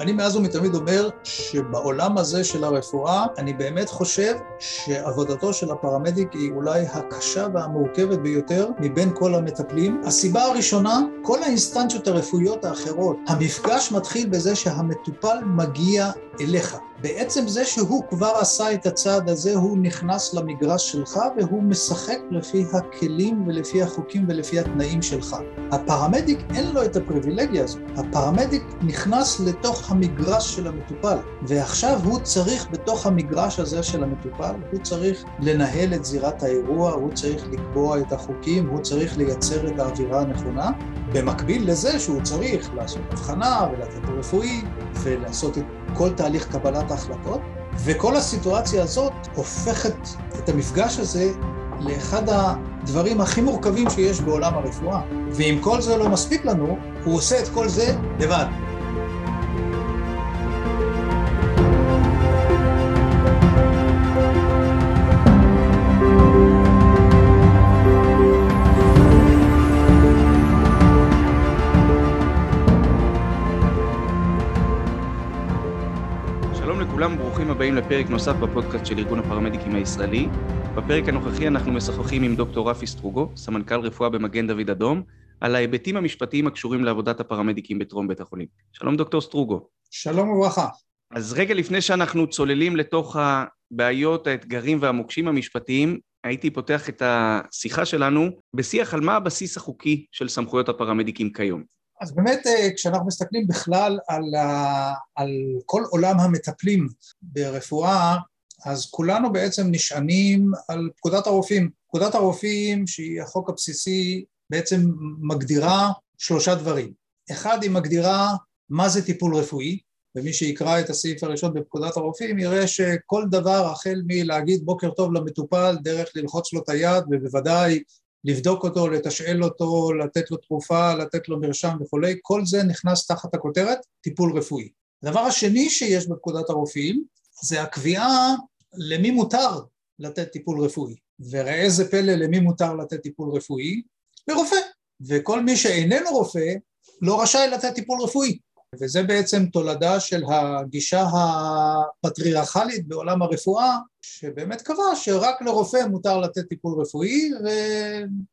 אני מאז ומתמיד אומר שבעולם הזה של הרפואה, אני באמת חושב שעבודתו של הפרמדיק היא אולי הקשה והמורכבת ביותר מבין כל המטפלים. הסיבה הראשונה, כל האינסטנציות הרפואיות האחרות, המפגש מתחיל בזה שהמטופל מגיע אליך. בעצם זה שהוא כבר עשה את הצעד הזה, הוא נכנס למגרש שלך והוא משחק לפי הכלים ולפי החוקים ולפי התנאים שלך. הפרמדיק אין לו את הפריבילגיה הזאת. הפרמדיק נכנס לתוך המגרש של המטופל, ועכשיו הוא צריך בתוך המגרש הזה של המטופל, הוא צריך לנהל את זירת האירוע, הוא צריך לקבוע את החוקים, הוא צריך לייצר את האווירה הנכונה, במקביל לזה שהוא צריך לעשות הבחנה ולתת רפואי ולעשות את כל תהליך קבלת ההחלטות, וכל הסיטואציה הזאת הופכת את המפגש הזה לאחד הדברים הכי מורכבים שיש בעולם הרפואה. ואם כל זה לא מספיק לנו, הוא עושה את כל זה לבד. ברוכים הבאים לפרק נוסף בפודקאסט של ארגון הפרמדיקים הישראלי. בפרק הנוכחי אנחנו משוחחים עם דוקטור רפי סטרוגו, סמנכ"ל רפואה במגן דוד אדום, על ההיבטים המשפטיים הקשורים לעבודת הפרמדיקים בטרום בית החולים. שלום דוקטור סטרוגו. שלום וברכה. אז רגע לפני שאנחנו צוללים לתוך הבעיות, האתגרים והמוקשים המשפטיים, הייתי פותח את השיחה שלנו בשיח על מה הבסיס החוקי של סמכויות הפרמדיקים כיום. אז באמת אה, כשאנחנו מסתכלים בכלל על, ה, על כל עולם המטפלים ברפואה, אז כולנו בעצם נשענים על פקודת הרופאים. פקודת הרופאים, שהיא החוק הבסיסי, בעצם מגדירה שלושה דברים. אחד, היא מגדירה מה זה טיפול רפואי, ומי שיקרא את הסעיף הראשון בפקודת הרופאים יראה שכל דבר החל מלהגיד בוקר טוב למטופל, דרך ללחוץ לו את היד, ובוודאי לבדוק אותו, לתשאל אותו, לתת לו תרופה, לתת לו מרשם וכולי, כל זה נכנס תחת הכותרת טיפול רפואי. הדבר השני שיש בפקודת הרופאים זה הקביעה למי מותר לתת טיפול רפואי. וראה איזה פלא למי מותר לתת טיפול רפואי? לרופא. וכל מי שאיננו רופא לא רשאי לתת טיפול רפואי. וזה בעצם תולדה של הגישה הפטריארכלית בעולם הרפואה, שבאמת קבע שרק לרופא מותר לתת טיפול רפואי,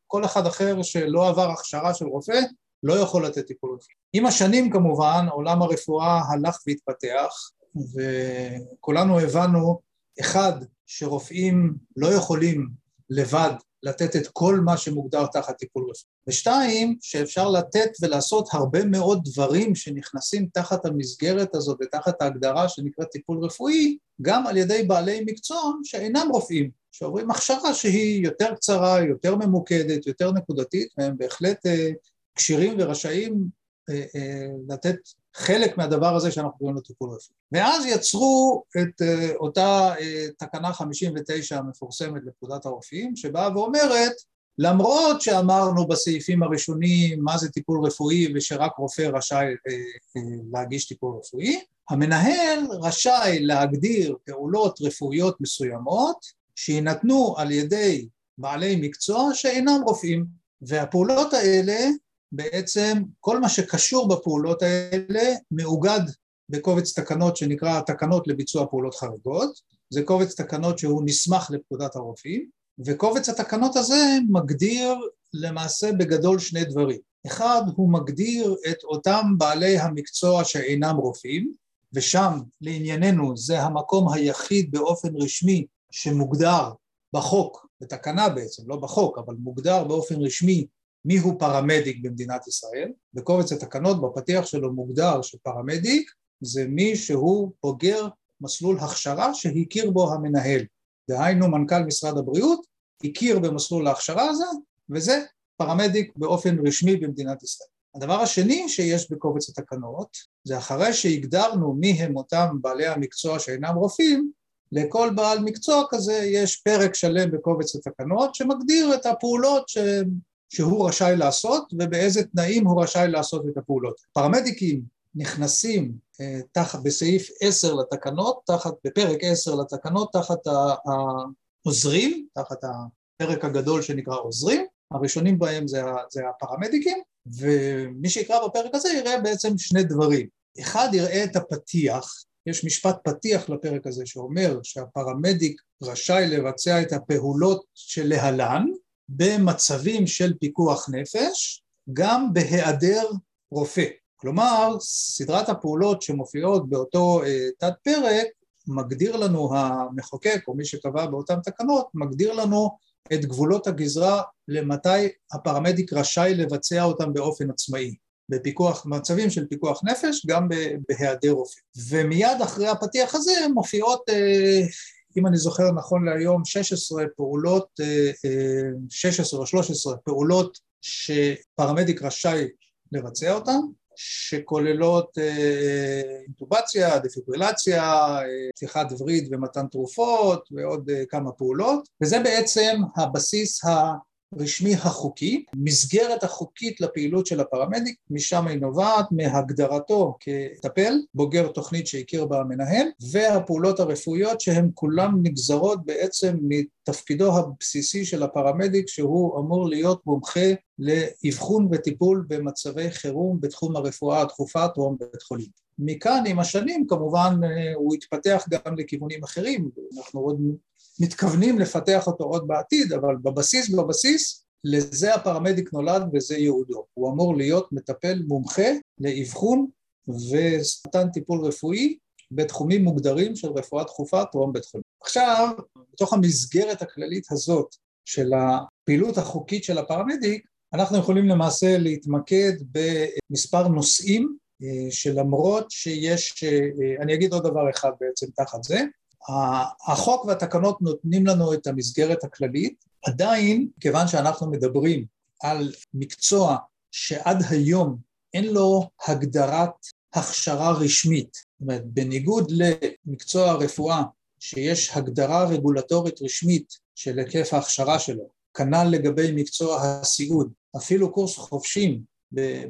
וכל אחד אחר שלא עבר הכשרה של רופא לא יכול לתת טיפול רפואי. עם השנים כמובן עולם הרפואה הלך והתפתח, וכולנו הבנו, אחד, שרופאים לא יכולים לבד לתת את כל מה שמוגדר תחת טיפול רפואי. ושתיים, שאפשר לתת ולעשות הרבה מאוד דברים שנכנסים תחת המסגרת הזאת ותחת ההגדרה שנקראת טיפול רפואי, גם על ידי בעלי מקצוע שאינם רופאים, שעוברים הכשרה שהיא יותר קצרה, יותר ממוקדת, יותר נקודתית, והם בהחלט אה, כשירים ורשאים אה, אה, לתת חלק מהדבר הזה שאנחנו קוראים לו טיפול רפואי. ואז יצרו את uh, אותה uh, תקנה 59 המפורסמת לפקודת הרופאים, שבאה ואומרת, למרות שאמרנו בסעיפים הראשונים מה זה טיפול רפואי ושרק רופא רשאי uh, uh, להגיש טיפול רפואי, המנהל רשאי להגדיר פעולות רפואיות מסוימות שיינתנו על ידי בעלי מקצוע שאינם רופאים, והפעולות האלה בעצם כל מה שקשור בפעולות האלה מאוגד בקובץ תקנות שנקרא תקנות לביצוע פעולות חריגות, זה קובץ תקנות שהוא נסמך לפקודת הרופאים, וקובץ התקנות הזה מגדיר למעשה בגדול שני דברים. אחד, הוא מגדיר את אותם בעלי המקצוע שאינם רופאים, ושם לענייננו זה המקום היחיד באופן רשמי שמוגדר בחוק, בתקנה בעצם, לא בחוק, אבל מוגדר באופן רשמי מיהו פרמדיק במדינת ישראל. בקובץ התקנות בפתיח שלו מוגדר שפרמדיק זה מי שהוא בוגר מסלול הכשרה שהכיר בו המנהל. דהיינו מנכ"ל משרד הבריאות הכיר במסלול ההכשרה הזה וזה פרמדיק באופן רשמי במדינת ישראל. הדבר השני שיש בקובץ התקנות זה אחרי שהגדרנו מי הם אותם בעלי המקצוע שאינם רופאים לכל בעל מקצוע כזה יש פרק שלם בקובץ התקנות שמגדיר את הפעולות שהוא רשאי לעשות ובאיזה תנאים הוא רשאי לעשות את הפעולות. פרמדיקים נכנסים אה, בסעיף 10 לתקנות, תחת, בפרק 10 לתקנות, תחת העוזרים, תחת הפרק הגדול שנקרא עוזרים, הראשונים בהם זה, זה הפרמדיקים, ומי שיקרא בפרק הזה יראה בעצם שני דברים. אחד יראה את הפתיח, יש משפט פתיח לפרק הזה שאומר שהפרמדיק רשאי לבצע את הפעולות שלהלן במצבים של פיקוח נפש, גם בהיעדר רופא. כלומר, סדרת הפעולות שמופיעות באותו אה, תת פרק מגדיר לנו המחוקק או מי שקבע באותן תקנות, מגדיר לנו את גבולות הגזרה למתי הפרמדיק רשאי לבצע אותם באופן עצמאי. בפיקוח, מצבים של פיקוח נפש, גם בהיעדר רופא. ומיד אחרי הפתיח הזה מופיעות, אה, אם אני זוכר נכון להיום, 16 פעולות, 16 אה, או 13 פעולות שפרמדיק רשאי לבצע אותן, שכוללות אה, אינטובציה, דפיברילציה, אה, פתיחת וריד ומתן תרופות ועוד אה, כמה פעולות, וזה בעצם הבסיס הרשמי החוקי, מסגרת החוקית לפעילות של הפרמדיק, משם היא נובעת מהגדרתו כטפל, בוגר תוכנית שהכיר בה המנהל, והפעולות הרפואיות שהן כולן נגזרות בעצם מתפקידו הבסיסי של הפרמדיק שהוא אמור להיות מומחה לאבחון וטיפול במצבי חירום בתחום הרפואה הדחופה טרום בית חולים. מכאן עם השנים כמובן הוא התפתח גם לכיוונים אחרים, אנחנו עוד מתכוונים לפתח אותו עוד בעתיד, אבל בבסיס בבסיס לזה הפרמדיק נולד וזה ייעודו. הוא אמור להיות מטפל מומחה לאבחון ומתן טיפול רפואי בתחומים מוגדרים של רפואה דחופה טרום בית חולים. עכשיו, בתוך המסגרת הכללית הזאת של הפעילות החוקית של הפרמדיק, אנחנו יכולים למעשה להתמקד במספר נושאים אה, שלמרות שיש, אה, אני אגיד עוד דבר אחד בעצם תחת זה, החוק והתקנות נותנים לנו את המסגרת הכללית, עדיין, כיוון שאנחנו מדברים על מקצוע שעד היום אין לו הגדרת הכשרה רשמית, זאת אומרת, בניגוד למקצוע הרפואה, שיש הגדרה רגולטורית רשמית של היקף ההכשרה שלו, כנ"ל לגבי מקצוע הסיעוד, אפילו קורס חובשים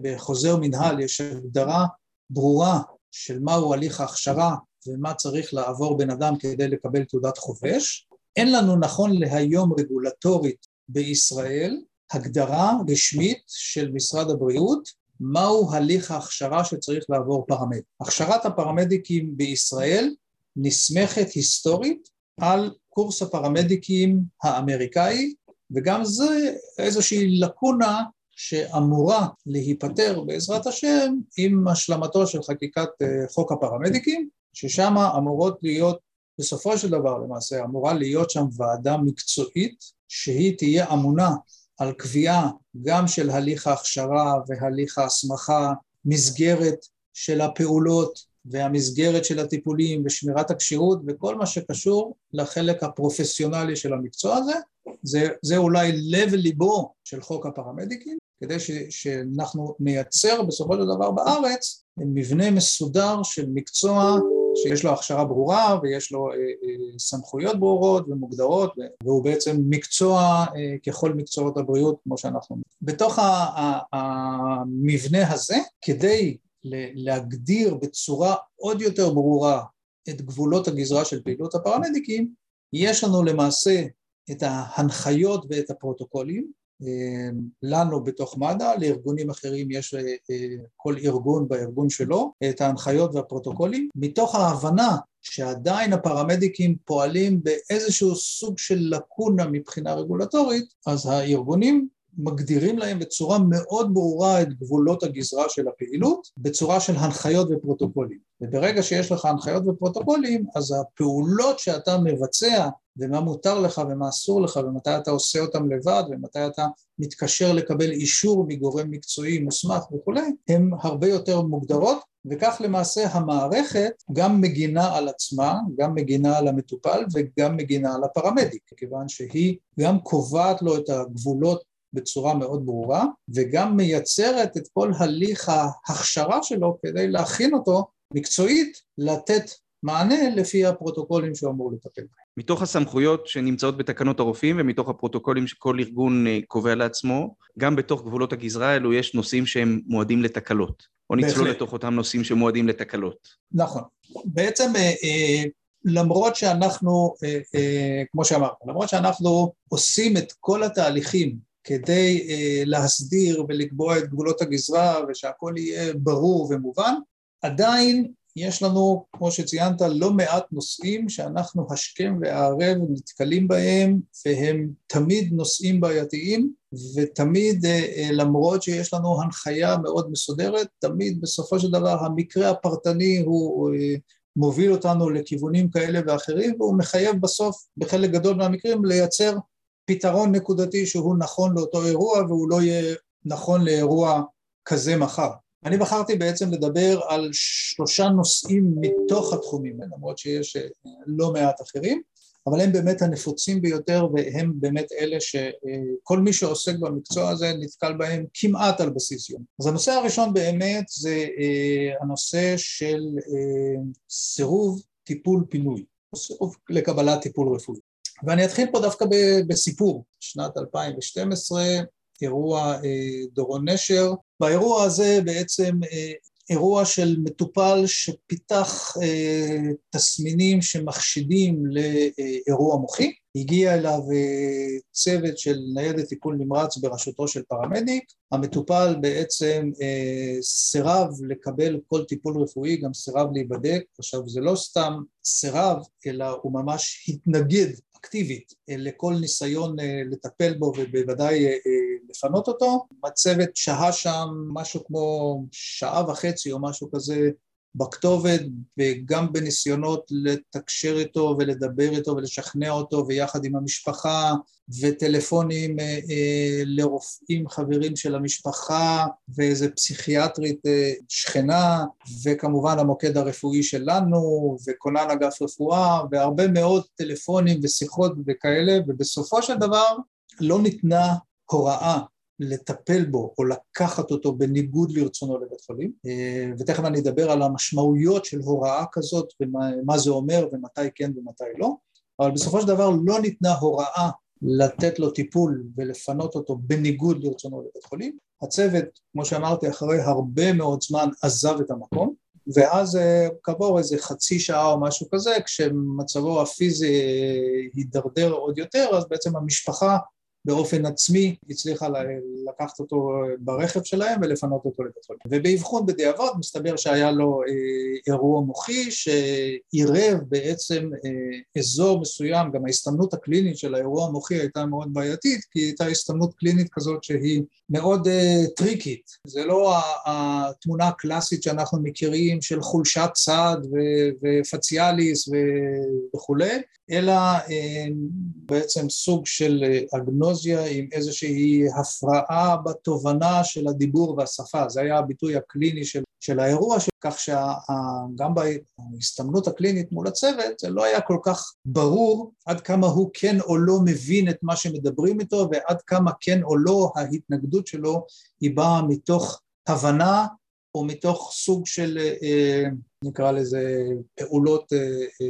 בחוזר מנהל יש הגדרה ברורה של מהו הליך ההכשרה ומה צריך לעבור בן אדם כדי לקבל תעודת חובש. אין לנו נכון להיום רגולטורית בישראל הגדרה רשמית של משרד הבריאות מהו הליך ההכשרה שצריך לעבור פרמדיק. הכשרת הפרמדיקים בישראל נסמכת היסטורית על קורס הפרמדיקים האמריקאי וגם זה איזושהי לקונה שאמורה להיפטר בעזרת השם עם השלמתו של חקיקת אה, חוק הפרמדיקים ששם אמורות להיות, בסופו של דבר למעשה, אמורה להיות שם ועדה מקצועית שהיא תהיה אמונה על קביעה גם של הליך ההכשרה והליך ההסמכה, מסגרת של הפעולות והמסגרת של הטיפולים ושמירת הכשירות וכל מה שקשור לחלק הפרופסיונלי של המקצוע הזה, זה, זה אולי לב ליבו של חוק הפרמדיקים, כדי ש, שאנחנו נייצר בסופו של דבר בארץ מבנה מסודר של מקצוע שיש לו הכשרה ברורה ויש לו אה, אה, סמכויות ברורות ומוגדרות והוא בעצם מקצוע אה, ככל מקצועות הבריאות כמו שאנחנו... בתוך המבנה הזה, כדי להגדיר בצורה עוד יותר ברורה את גבולות הגזרה של פעילות הפרמדיקים, יש לנו למעשה את ההנחיות ואת הפרוטוקולים לנו בתוך מד"א, לארגונים אחרים יש אה, אה, כל ארגון בארגון שלו את ההנחיות והפרוטוקולים, מתוך ההבנה שעדיין הפרמדיקים פועלים באיזשהו סוג של לקונה מבחינה רגולטורית, אז הארגונים מגדירים להם בצורה מאוד ברורה את גבולות הגזרה של הפעילות, בצורה של הנחיות ופרוטוקולים. וברגע שיש לך הנחיות ופרוטוקולים, אז הפעולות שאתה מבצע ומה מותר לך ומה אסור לך ומתי אתה עושה אותם לבד ומתי אתה מתקשר לקבל אישור מגורם מקצועי מוסמך וכולי, הן הרבה יותר מוגדרות וכך למעשה המערכת גם מגינה על עצמה, גם מגינה על המטופל וגם מגינה על הפרמדיק, כיוון שהיא גם קובעת לו את הגבולות בצורה מאוד ברורה וגם מייצרת את כל הליך ההכשרה שלו כדי להכין אותו מקצועית לתת מענה לפי הפרוטוקולים שהוא אמור לטפל בהם. מתוך הסמכויות שנמצאות בתקנות הרופאים ומתוך הפרוטוקולים שכל ארגון אה, קובע לעצמו, גם בתוך גבולות הגזרה האלו יש נושאים שהם מועדים לתקלות. או נצלול לתוך אותם נושאים שמועדים לתקלות. נכון. בעצם אה, אה, למרות שאנחנו, כמו שאמרת, למרות שאנחנו עושים את כל התהליכים כדי להסדיר ולקבוע את גבולות הגזרה ושהכול יהיה ברור ומובן, עדיין יש לנו, כמו שציינת, לא מעט נושאים שאנחנו השכם והערב נתקלים בהם, והם תמיד נושאים בעייתיים, ותמיד, אה, אה, למרות שיש לנו הנחיה מאוד מסודרת, תמיד בסופו של דבר המקרה הפרטני הוא אה, מוביל אותנו לכיוונים כאלה ואחרים, והוא מחייב בסוף, בחלק גדול מהמקרים, לייצר פתרון נקודתי שהוא נכון לאותו אירוע, והוא לא יהיה נכון לאירוע כזה מחר. אני בחרתי בעצם לדבר על שלושה נושאים מתוך התחומים האלה, למרות שיש אה, לא מעט אחרים, אבל הם באמת הנפוצים ביותר והם באמת אלה שכל מי שעוסק במקצוע הזה נתקל בהם כמעט על בסיס יום. אז הנושא הראשון באמת זה אה, הנושא של אה, סירוב טיפול פינוי, סירוב לקבלת טיפול רפואי. ואני אתחיל פה דווקא בסיפור, שנת 2012 אירוע אה, דורון נשר. באירוע הזה בעצם אה, אירוע של מטופל שפיתח אה, תסמינים שמחשידים לאירוע מוחי. הגיע אליו צוות של ניידת טיפול נמרץ בראשותו של פרמדיק. המטופל בעצם סירב לקבל כל טיפול רפואי, גם סירב להיבדק. עכשיו זה לא סתם סירב, אלא הוא ממש התנגד אקטיבית לכל ניסיון לטפל בו ובוודאי לפנות אותו. הצוות שהה שם משהו כמו שעה וחצי או משהו כזה בכתובת וגם בניסיונות לתקשר איתו ולדבר איתו ולשכנע אותו ויחד עם המשפחה וטלפונים אה, אה, לרופאים חברים של המשפחה ואיזה פסיכיאטרית אה, שכנה וכמובן המוקד הרפואי שלנו וכונן אגף רפואה והרבה מאוד טלפונים ושיחות וכאלה ובסופו של דבר לא ניתנה הוראה לטפל בו או לקחת אותו בניגוד לרצונו לבית חולים. אה, ותכף אני אדבר על המשמעויות של הוראה כזאת ומה זה אומר ומתי כן ומתי לא. אבל בסופו של דבר לא ניתנה הוראה לתת לו טיפול ולפנות אותו בניגוד לרצונו לבית חולים. הצוות כמו שאמרתי אחרי הרבה מאוד זמן עזב את המקום ואז אה, כעבור איזה חצי שעה או משהו כזה כשמצבו הפיזי אה, הידרדר עוד יותר אז בעצם המשפחה באופן עצמי הצליחה לקחת אותו ברכב שלהם ולפנות אותו לבית חולים. ובאבחון בדיעבד מסתבר שהיה לו אה, אירוע מוחי שעירב בעצם אה, אזור מסוים, גם ההסתמנות הקלינית של האירוע המוחי הייתה מאוד בעייתית, כי הייתה הסתמנות קלינית כזאת שהיא מאוד אה, טריקית. זה לא התמונה הקלאסית שאנחנו מכירים של חולשת צד ופציאליס וכולי, אלא בעצם סוג של אגנוז אנדומנוזיה עם איזושהי הפרעה בתובנה של הדיבור והשפה, זה היה הביטוי הקליני של, של האירוע, כך שגם בהסתמנות הקלינית מול הצוות זה לא היה כל כך ברור עד כמה הוא כן או לא מבין את מה שמדברים איתו ועד כמה כן או לא ההתנגדות שלו היא באה מתוך הבנה או מתוך סוג של אה, נקרא לזה פעולות אה, אה,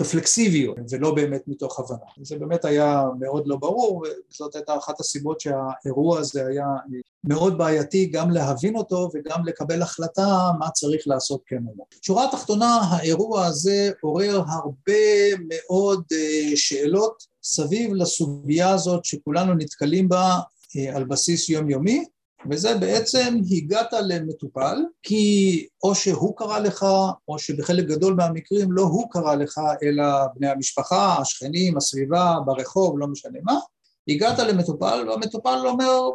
רפלקסיביות ולא באמת מתוך הבנה. זה באמת היה מאוד לא ברור וזאת הייתה אחת הסיבות שהאירוע הזה היה מאוד בעייתי גם להבין אותו וגם לקבל החלטה מה צריך לעשות כן או לא. שורה התחתונה האירוע הזה עורר הרבה מאוד שאלות סביב לסוגיה הזאת שכולנו נתקלים בה על בסיס יומיומי וזה בעצם הגעת למטופל כי או שהוא קרא לך או שבחלק גדול מהמקרים לא הוא קרא לך אלא בני המשפחה, השכנים, הסביבה, ברחוב, לא משנה מה, הגעת למטופל והמטופל אומר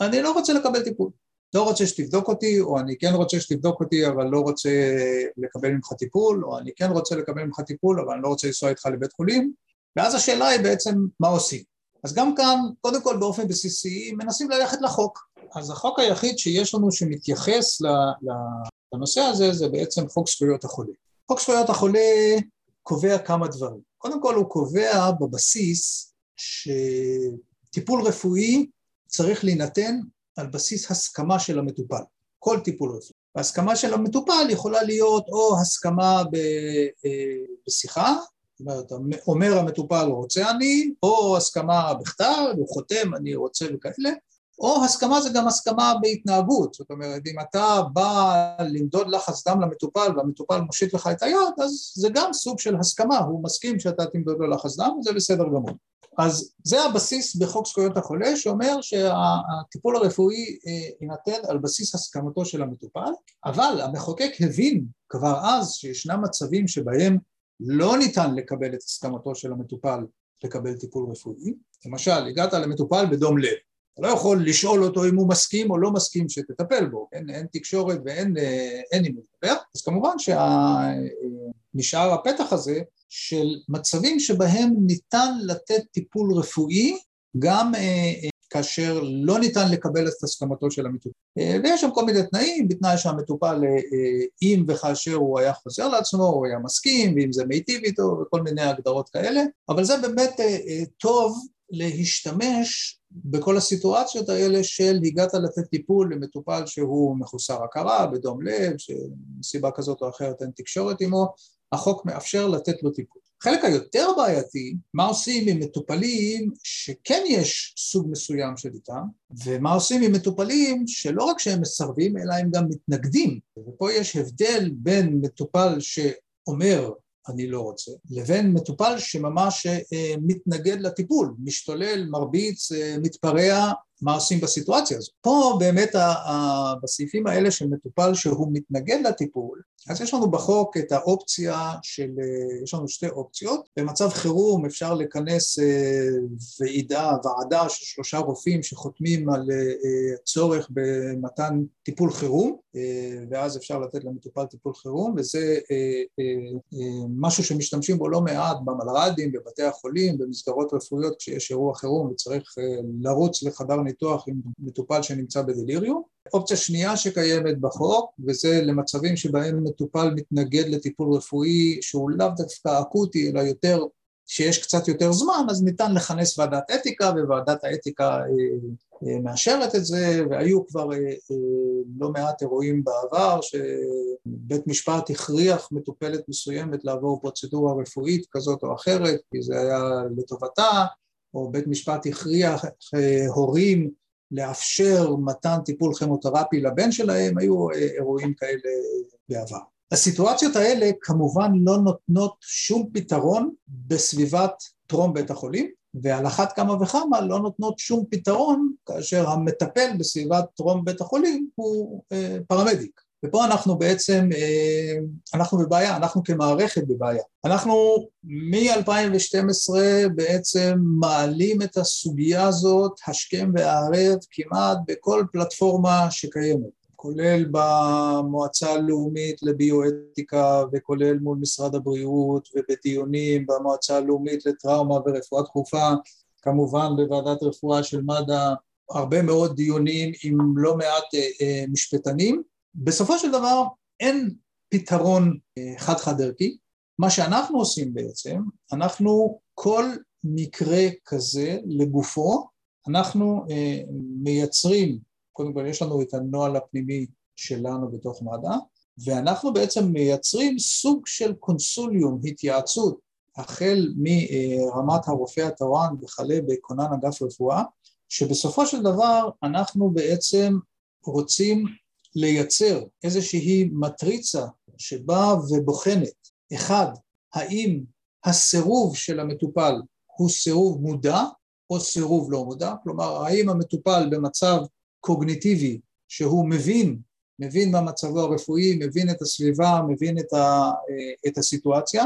אני לא רוצה לקבל טיפול, לא רוצה שתבדוק אותי או אני כן רוצה שתבדוק אותי אבל לא רוצה לקבל ממך טיפול או אני כן רוצה לקבל ממך טיפול אבל אני לא רוצה לנסוע איתך לבית חולים ואז השאלה היא בעצם מה עושים. אז גם כאן, קודם כל באופן בסיסי, מנסים ללכת לחוק. אז החוק היחיד שיש לנו שמתייחס לנושא הזה זה בעצם חוק זכויות החולה. חוק זכויות החולה קובע כמה דברים. קודם כל הוא קובע בבסיס שטיפול רפואי צריך להינתן על בסיס הסכמה של המטופל, כל טיפול רפואי. והסכמה של המטופל יכולה להיות או הסכמה אה, בשיחה, זאת אומרת, אומר המטופל רוצה אני, או הסכמה בכתב, הוא חותם אני רוצה וכאלה, או הסכמה זה גם הסכמה בהתנהגות, זאת אומרת אם אתה בא למדוד לחץ דם למטופל והמטופל מושיט לך את היד אז זה גם סוג של הסכמה, הוא מסכים שאתה תמדוד לו לחץ דם וזה בסדר גמור. אז זה הבסיס בחוק זכויות החולה שאומר שהטיפול הרפואי אה, יינתן על בסיס הסכמתו של המטופל, אבל המחוקק הבין כבר אז שישנם מצבים שבהם לא ניתן לקבל את הסכמתו של המטופל לקבל טיפול רפואי, למשל הגעת למטופל בדום לב אתה לא יכול לשאול אותו אם הוא מסכים או לא מסכים שתטפל בו, אין, אין תקשורת ואין אה, עם מי לדבר, אז כמובן שנשאר אה, הפתח הזה של מצבים שבהם ניתן לתת טיפול רפואי גם אה, כאשר לא ניתן לקבל את הסכמתו של המטופל. ויש שם כל מיני תנאים, בתנאי שהמטופל, אם וכאשר הוא היה חוזר לעצמו, הוא היה מסכים, ואם זה מיטיב איתו, וכל מיני הגדרות כאלה, אבל זה באמת טוב להשתמש בכל הסיטואציות האלה של הגעת לתת טיפול למטופל שהוא מחוסר הכרה, בדום לב, שמסיבה כזאת או אחרת אין תקשורת עמו, החוק מאפשר לתת לו טיפול. החלק היותר בעייתי, מה עושים עם מטופלים שכן יש סוג מסוים של איתם, ומה עושים עם מטופלים שלא רק שהם מסרבים, אלא הם גם מתנגדים. ופה יש הבדל בין מטופל שאומר אני לא רוצה, לבין מטופל שממש אה, מתנגד לטיפול, משתולל, מרביץ, אה, מתפרע, מה עושים בסיטואציה הזאת. פה באמת בסעיפים האלה של מטופל שהוא מתנגד לטיפול, אז יש לנו בחוק את האופציה של, אה, יש לנו שתי אופציות, במצב חירום אפשר לכנס אה, ועידה, ועדה של שלושה רופאים שחותמים על אה, צורך במתן טיפול חירום, ואז אפשר לתת למטופל טיפול חירום, וזה משהו שמשתמשים בו לא מעט במלר"דים, בבתי החולים, במסגרות רפואיות כשיש אירוע חירום וצריך לרוץ לחדר ניתוח עם מטופל שנמצא בדליריום. אופציה שנייה שקיימת בחוק, וזה למצבים שבהם מטופל מתנגד לטיפול רפואי שהוא לאו דווקא אקוטי, אלא יותר, שיש קצת יותר זמן, אז ניתן לכנס ועדת אתיקה, וועדת האתיקה אה, אה, מאשרת את זה, והיו כבר אה, לא מעט אירועים בעבר שבית משפט הכריח מטופלת מסוימת לעבור פרוצדורה רפואית כזאת או אחרת, כי זה היה לטובתה, או בית משפט הכריח הורים לאפשר מתן טיפול כימותרפי לבן שלהם, היו אה, אירועים כאלה בעבר. הסיטואציות האלה כמובן לא נותנות שום פתרון בסביבת טרום בית החולים, ועל אחת כמה וכמה לא נותנות שום פתרון כאשר המטפל בסביבת טרום בית החולים הוא אה, פרמדיק. ופה אנחנו בעצם, אה, אנחנו בבעיה, אנחנו כמערכת בבעיה. אנחנו מ-2012 בעצם מעלים את הסוגיה הזאת השכם והערב כמעט בכל פלטפורמה שקיימת, כולל במועצה הלאומית לביואתיקה וכולל מול משרד הבריאות ובדיונים במועצה הלאומית לטראומה ורפואה דחופה, כמובן בוועדת רפואה של מד"א, הרבה מאוד דיונים עם לא מעט אה, אה, משפטנים בסופו של דבר אין פתרון אה, חד-חד ערכי, מה שאנחנו עושים בעצם, אנחנו כל מקרה כזה לגופו, אנחנו אה, מייצרים, קודם כל יש לנו את הנוהל הפנימי שלנו בתוך מד"א, ואנחנו בעצם מייצרים סוג של קונסוליום, התייעצות, החל מרמת הרופא התורן וכלה בכונן אגף רפואה, שבסופו של דבר אנחנו בעצם רוצים לייצר איזושהי מטריצה שבאה ובוחנת, אחד, האם הסירוב של המטופל הוא סירוב מודע או סירוב לא מודע, כלומר האם המטופל במצב קוגניטיבי שהוא מבין, מבין מה מצבו הרפואי, מבין את הסביבה, מבין את, ה, אה, את הסיטואציה,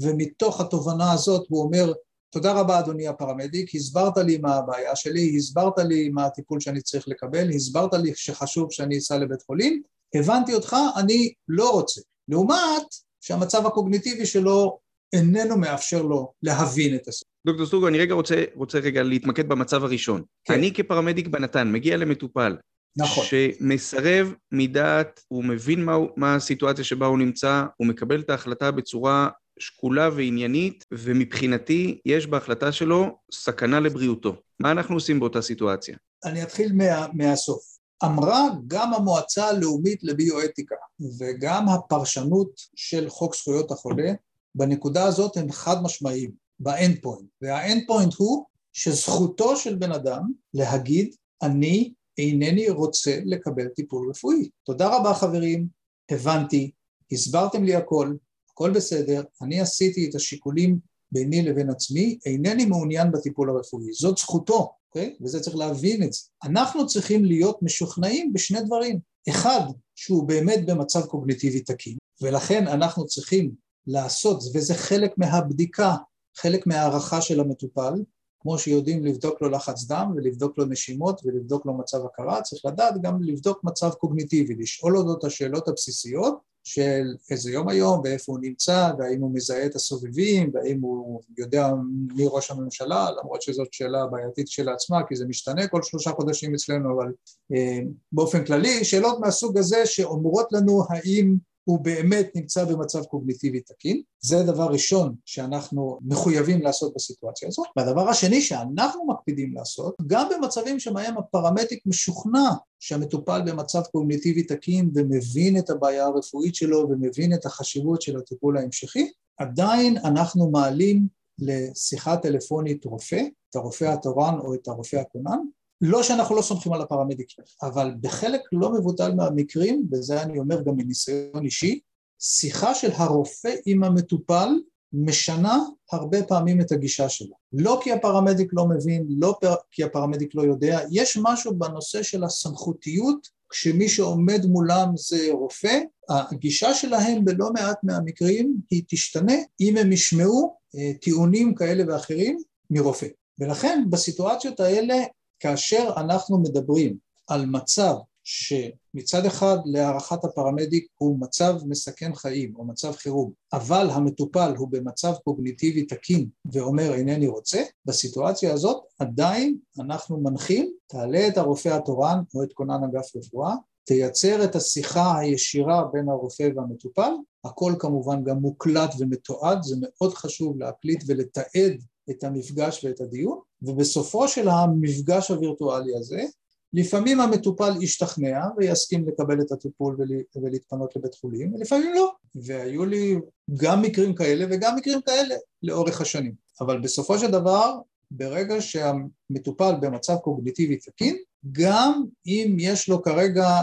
ומתוך התובנה הזאת הוא אומר תודה רבה אדוני הפרמדיק, הסברת לי מה הבעיה שלי, הסברת לי מה הטיפול שאני צריך לקבל, הסברת לי שחשוב שאני אסע לבית חולים, הבנתי אותך, אני לא רוצה. לעומת שהמצב הקוגניטיבי שלו איננו מאפשר לו להבין את הסיפור. דוקטור סטרוגו, אני רגע רוצה, רוצה רגע להתמקד במצב הראשון. כן. אני כפרמדיק בנתן מגיע למטופל, נכון. שמסרב מדעת, הוא מבין מה, מה הסיטואציה שבה הוא נמצא, הוא מקבל את ההחלטה בצורה שקולה ועניינית, ומבחינתי יש בהחלטה שלו סכנה לבריאותו. מה אנחנו עושים באותה סיטואציה? אני אתחיל מה, מהסוף. אמרה גם המועצה הלאומית לביואתיקה וגם הפרשנות של חוק זכויות החולה, בנקודה הזאת הם חד משמעיים, ב end point. וה end point הוא שזכותו של בן אדם להגיד אני אינני רוצה לקבל טיפול רפואי. תודה רבה חברים, הבנתי, הסברתם לי הכל, הכל בסדר, אני עשיתי את השיקולים ביני לבין עצמי, אינני מעוניין בטיפול הרפואי, זאת זכותו, אוקיי? וזה צריך להבין את זה. אנחנו צריכים להיות משוכנעים בשני דברים, אחד, שהוא באמת במצב קוגניטיבי תקין, ולכן אנחנו צריכים לעשות, וזה חלק מהבדיקה, חלק מהערכה של המטופל, כמו שיודעים לבדוק לו לחץ דם ולבדוק לו נשימות ולבדוק לו מצב הכרה, צריך לדעת גם לבדוק מצב קוגניטיבי, לשאול אותו את השאלות הבסיסיות של איזה יום היום ואיפה הוא נמצא והאם הוא מזהה את הסובבים והאם הוא יודע מי ראש הממשלה, למרות שזאת שאלה בעייתית כשלעצמה כי זה משתנה כל שלושה חודשים אצלנו, אבל אה, באופן כללי שאלות מהסוג הזה שאומרות לנו האם הוא באמת נמצא במצב קוגניטיבי תקין, זה דבר ראשון שאנחנו מחויבים לעשות בסיטואציה הזאת. והדבר השני שאנחנו מקפידים לעשות, גם במצבים שבהם הפרמדיק משוכנע שהמטופל במצב קוגניטיבי תקין ומבין את הבעיה הרפואית שלו ומבין את החשיבות של הטיפול ההמשכי, עדיין אנחנו מעלים לשיחה טלפונית רופא, את הרופא התורן או את הרופא הכונן, לא שאנחנו לא סומכים על הפרמדיקים, אבל בחלק לא מבוטל מהמקרים, וזה אני אומר גם מניסיון אישי, שיחה של הרופא עם המטופל משנה הרבה פעמים את הגישה שלו. לא כי הפרמדיק לא מבין, לא כי הפרמדיק לא יודע, יש משהו בנושא של הסמכותיות, כשמי שעומד מולם זה רופא, הגישה שלהם בלא מעט מהמקרים היא תשתנה אם הם ישמעו אה, טיעונים כאלה ואחרים מרופא. ולכן בסיטואציות האלה כאשר אנחנו מדברים על מצב שמצד אחד להערכת הפרמדיק הוא מצב מסכן חיים או מצב חירום, אבל המטופל הוא במצב קוגניטיבי תקין ואומר אינני רוצה, בסיטואציה הזאת עדיין אנחנו מנחים, תעלה את הרופא התורן או את כונן אגף רפואה, תייצר את השיחה הישירה בין הרופא והמטופל, הכל כמובן גם מוקלט ומתועד, זה מאוד חשוב להקליט ולתעד את המפגש ואת הדיון, ובסופו של המפגש הווירטואלי הזה, לפעמים המטופל ישתכנע ויסכים לקבל את הטיפול ולהתפנות לבית חולים, ולפעמים לא. והיו לי גם מקרים כאלה וגם מקרים כאלה לאורך השנים. אבל בסופו של דבר, ברגע שהמטופל במצב קוגניטיבי תקין, גם אם יש לו כרגע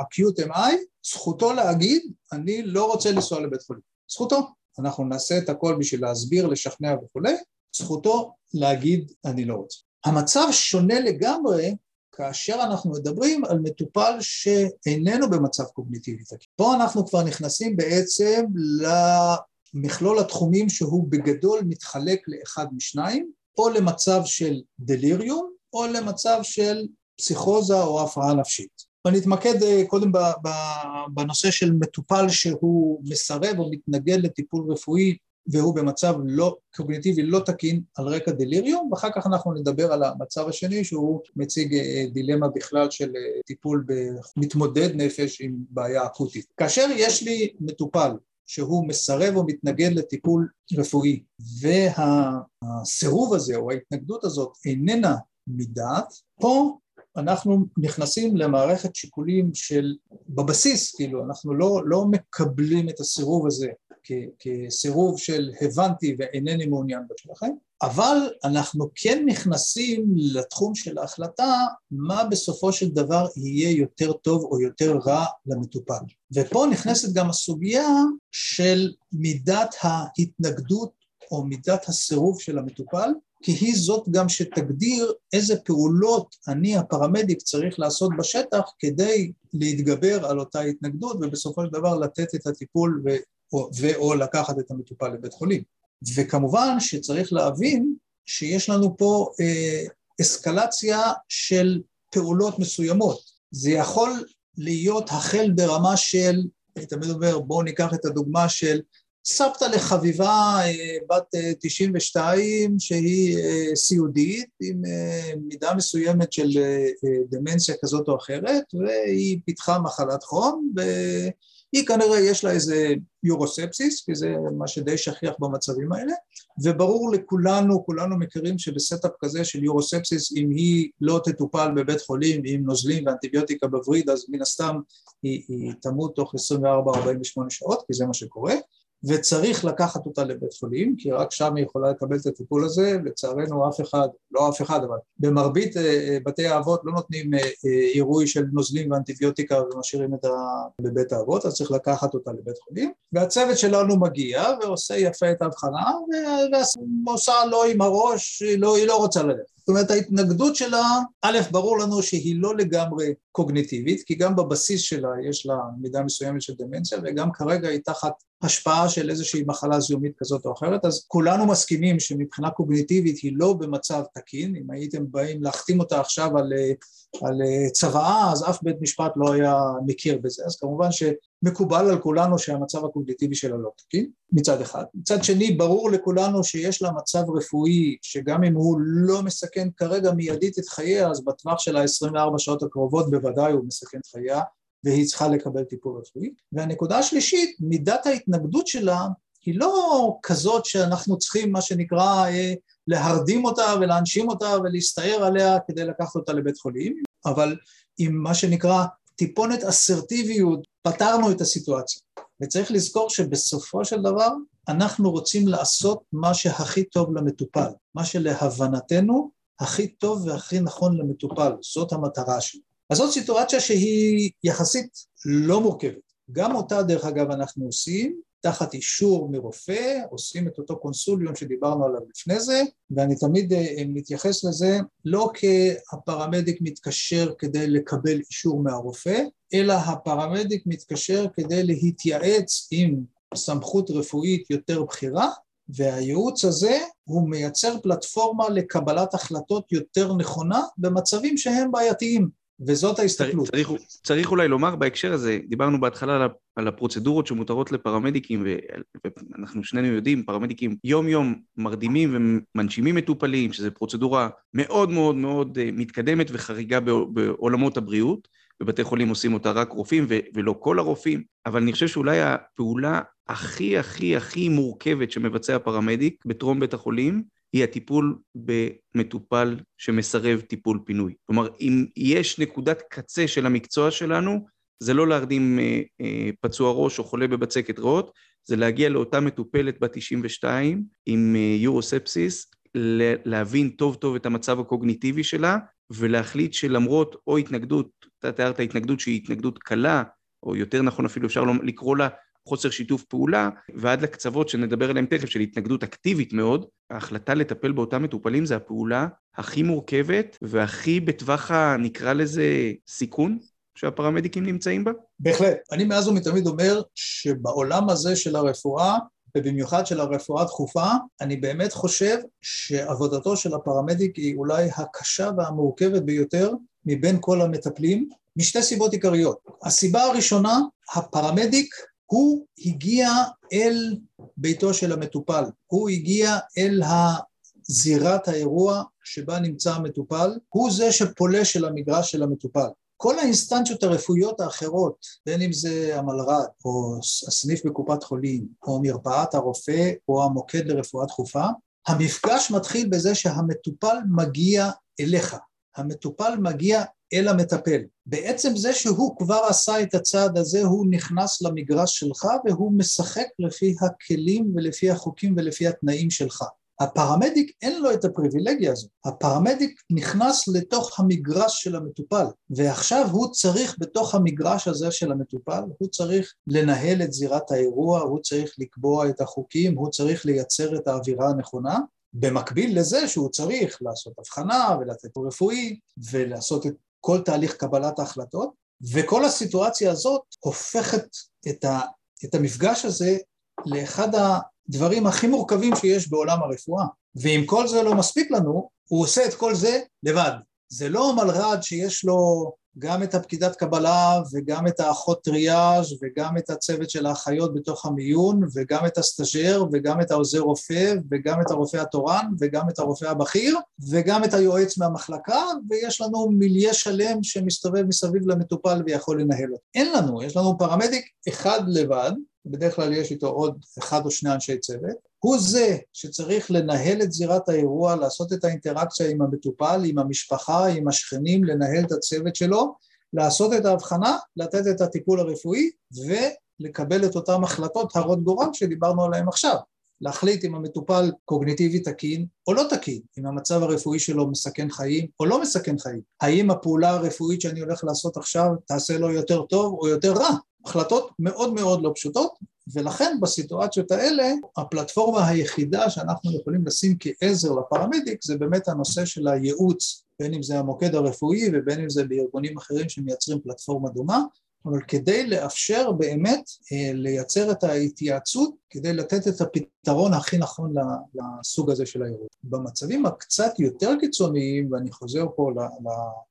acute MI, זכותו להגיד, אני לא רוצה לנסוע לבית חולים. זכותו. אנחנו נעשה את הכל בשביל להסביר, לשכנע וכולי, זכותו להגיד אני לא רוצה. המצב שונה לגמרי כאשר אנחנו מדברים על מטופל שאיננו במצב קוגניטיבי תקין. פה אנחנו כבר נכנסים בעצם למכלול התחומים שהוא בגדול מתחלק לאחד משניים, או למצב של דליריום או למצב של פסיכוזה או הפרעה נפשית. ואני אתמקד אה, קודם בנושא של מטופל שהוא מסרב או מתנגד לטיפול רפואי והוא במצב לא קוגניטיבי לא תקין על רקע דליריום, ואחר כך אנחנו נדבר על המצב השני שהוא מציג אה, דילמה בכלל של אה, טיפול במתמודד נפש עם בעיה אקוטית. כאשר יש לי מטופל שהוא מסרב או מתנגד לטיפול רפואי והסירוב הזה או ההתנגדות הזאת איננה מדעת, פה אנחנו נכנסים למערכת שיקולים של, בבסיס, כאילו, אנחנו לא, לא מקבלים את הסירוב הזה כסירוב של הבנתי ואינני מעוניין בשבילכם, אבל אנחנו כן נכנסים לתחום של ההחלטה מה בסופו של דבר יהיה יותר טוב או יותר רע למטופל. ופה נכנסת גם הסוגיה של מידת ההתנגדות או מידת הסירוב של המטופל, כי היא זאת גם שתגדיר איזה פעולות אני הפרמדיק צריך לעשות בשטח כדי להתגבר על אותה התנגדות ובסופו של דבר לתת את הטיפול ואו לקחת את המטופל לבית חולים. וכמובן שצריך להבין שיש לנו פה אה, אסקלציה של פעולות מסוימות. זה יכול להיות החל ברמה של, אני תמיד אומר בואו ניקח את הדוגמה של סבתא לחביבה אה, בת 92 אה, שהיא אה, סיעודית עם מידה מסוימת של דמנציה כזאת או אחרת והיא פיתחה מחלת חום היא כנראה יש לה איזה יורוספסיס, כי זה מה שדי שכיח במצבים האלה, וברור לכולנו, כולנו מכירים שבסטאפ כזה של יורוספסיס, אם היא לא תטופל בבית חולים עם נוזלים ואנטיביוטיקה בווריד, אז מן הסתם היא, היא תמות תוך 24-48 שעות, כי זה מה שקורה, וצריך לקחת אותה לבית חולים, כי רק שם היא יכולה לקבל את הטיפול הזה, לצערנו אף אחד, לא אף אחד, אבל במרבית אה, בתי האבות לא נותנים אה, עירוי של נוזלים ואנטיביוטיקה ומשאירים את ה... בבית האבות, אז צריך לקחת אותה לבית חולים, והצוות שלנו מגיע ועושה יפה את ההבחנה, ועושה לא עם הראש, לא, היא לא רוצה ללכת. זאת אומרת ההתנגדות שלה, א', ברור לנו שהיא לא לגמרי קוגניטיבית, כי גם בבסיס שלה יש לה מידה מסוימת של דמנציה, וגם כרגע היא תחת השפעה של איזושהי מחלה זיהומית כזאת או אחרת, אז כולנו מסכימים שמבחינה קוגניטיבית היא לא במצב תקין, אם הייתם באים להחתים אותה עכשיו על, על צוואה, אז אף בית משפט לא היה מכיר בזה, אז כמובן שמקובל על כולנו שהמצב הקוגניטיבי שלה לא תקין, מצד אחד. מצד שני, ברור לכולנו שיש לה מצב רפואי, שגם אם הוא לא מסכן כרגע מיידית את חייה, אז בטווח של ה-24 שעות הקרובות בוודאי הוא מסכן את חייה, והיא צריכה לקבל טיפול רפואי. והנקודה השלישית, מידת ההתנגדות שלה היא לא כזאת שאנחנו צריכים, מה שנקרא, אה, להרדים אותה ולהנשים אותה ולהסתער עליה כדי לקחת אותה לבית חולים, אבל עם מה שנקרא טיפונת אסרטיביות פתרנו את הסיטואציה. וצריך לזכור שבסופו של דבר אנחנו רוצים לעשות מה שהכי טוב למטופל, מה שלהבנתנו הכי טוב והכי נכון למטופל, זאת המטרה שלנו. אז זאת סיטואציה שהיא יחסית לא מורכבת. גם אותה דרך אגב אנחנו עושים, תחת אישור מרופא, עושים את אותו קונסוליום שדיברנו עליו לפני זה, ואני תמיד אה, מתייחס לזה לא כהפרמדיק מתקשר כדי לקבל אישור מהרופא, אלא הפרמדיק מתקשר כדי להתייעץ עם סמכות רפואית יותר בכירה, והייעוץ הזה הוא מייצר פלטפורמה לקבלת החלטות יותר נכונה במצבים שהם בעייתיים. וזאת ההסתכלות. צריך, צריך אולי לומר בהקשר הזה, דיברנו בהתחלה על, על הפרוצדורות שמותרות לפרמדיקים, ואנחנו שנינו יודעים, פרמדיקים יום-יום מרדימים ומנשימים מטופלים, שזו פרוצדורה מאוד מאוד מאוד אה, מתקדמת וחריגה בעולמות הבריאות. בבתי חולים עושים אותה רק רופאים ולא כל הרופאים, אבל אני חושב שאולי הפעולה הכי הכי הכי מורכבת שמבצע פרמדיק בטרום בית החולים, היא הטיפול במטופל שמסרב טיפול פינוי. כלומר, אם יש נקודת קצה של המקצוע שלנו, זה לא להרדים אה, אה, פצוע ראש או חולה בבצקת ריאות, זה להגיע לאותה מטופלת בת 92 עם אה, יורוספסיס, להבין טוב טוב את המצב הקוגניטיבי שלה, ולהחליט שלמרות או התנגדות, אתה תיארת התנגדות שהיא התנגדות קלה, או יותר נכון אפילו אפשר לקרוא לה חוסר שיתוף פעולה, ועד לקצוות שנדבר עליהם תכף, של התנגדות אקטיבית מאוד, ההחלטה לטפל באותם מטופלים זה הפעולה הכי מורכבת והכי בטווח ה... נקרא לזה סיכון שהפרמדיקים נמצאים בה? בהחלט. אני מאז ומתמיד אומר שבעולם הזה של הרפואה, ובמיוחד של הרפואה הדחופה, אני באמת חושב שעבודתו של הפרמדיק היא אולי הקשה והמורכבת ביותר מבין כל המטפלים, משתי סיבות עיקריות. הסיבה הראשונה, הפרמדיק הוא הגיע אל ביתו של המטופל, הוא הגיע אל זירת האירוע שבה נמצא המטופל, הוא זה שפולש אל המגרש של המטופל. כל האינסטנציות הרפואיות האחרות, בין אם זה המלר"ד, או הסניף בקופת חולים, או מרפאת הרופא, או המוקד לרפואה דחופה, המפגש מתחיל בזה שהמטופל מגיע אליך, המטופל מגיע אל המטפל. בעצם זה שהוא כבר עשה את הצעד הזה, הוא נכנס למגרש שלך והוא משחק לפי הכלים ולפי החוקים ולפי התנאים שלך. הפרמדיק אין לו את הפריבילגיה הזו, הפרמדיק נכנס לתוך המגרש של המטופל ועכשיו הוא צריך בתוך המגרש הזה של המטופל, הוא צריך לנהל את זירת האירוע, הוא צריך לקבוע את החוקים, הוא צריך לייצר את האווירה הנכונה במקביל לזה שהוא צריך לעשות הבחנה ולתת רפואי ולעשות את כל תהליך קבלת ההחלטות, וכל הסיטואציה הזאת הופכת את, ה, את המפגש הזה לאחד הדברים הכי מורכבים שיש בעולם הרפואה. ואם כל זה לא מספיק לנו, הוא עושה את כל זה לבד. זה לא מלר"ד שיש לו גם את הפקידת קבלה וגם את האחות טריאז' וגם את הצוות של האחיות בתוך המיון וגם את הסטאג'ר וגם את העוזר רופא וגם את הרופא התורן וגם את הרופא הבכיר וגם את היועץ מהמחלקה ויש לנו מיליה שלם שמסתובב מסביב למטופל ויכול לנהל אותו. אין לנו, יש לנו פרמדיק אחד לבד, בדרך כלל יש איתו עוד אחד או שני אנשי צוות, הוא זה שצריך לנהל את זירת האירוע, לעשות את האינטראקציה עם המטופל, עם המשפחה, עם השכנים, לנהל את הצוות שלו, לעשות את ההבחנה, לתת את הטיפול הרפואי לקבל את אותן החלטות הרות גורל שדיברנו עליהן עכשיו. להחליט אם המטופל קוגניטיבי תקין או לא תקין, אם המצב הרפואי שלו מסכן חיים או לא מסכן חיים, האם הפעולה הרפואית שאני הולך לעשות עכשיו תעשה לו יותר טוב או יותר רע. החלטות מאוד מאוד לא פשוטות, ולכן בסיטואציות האלה הפלטפורמה היחידה שאנחנו יכולים לשים כעזר לפרמדיק זה באמת הנושא של הייעוץ, בין אם זה המוקד הרפואי ובין אם זה בארגונים אחרים שמייצרים פלטפורמה דומה, אבל כדי לאפשר באמת אה, לייצר את ההתייעצות, כדי לתת את הפתרון הכי נכון לסוג הזה של האירוע. במצבים הקצת יותר קיצוניים, ואני חוזר פה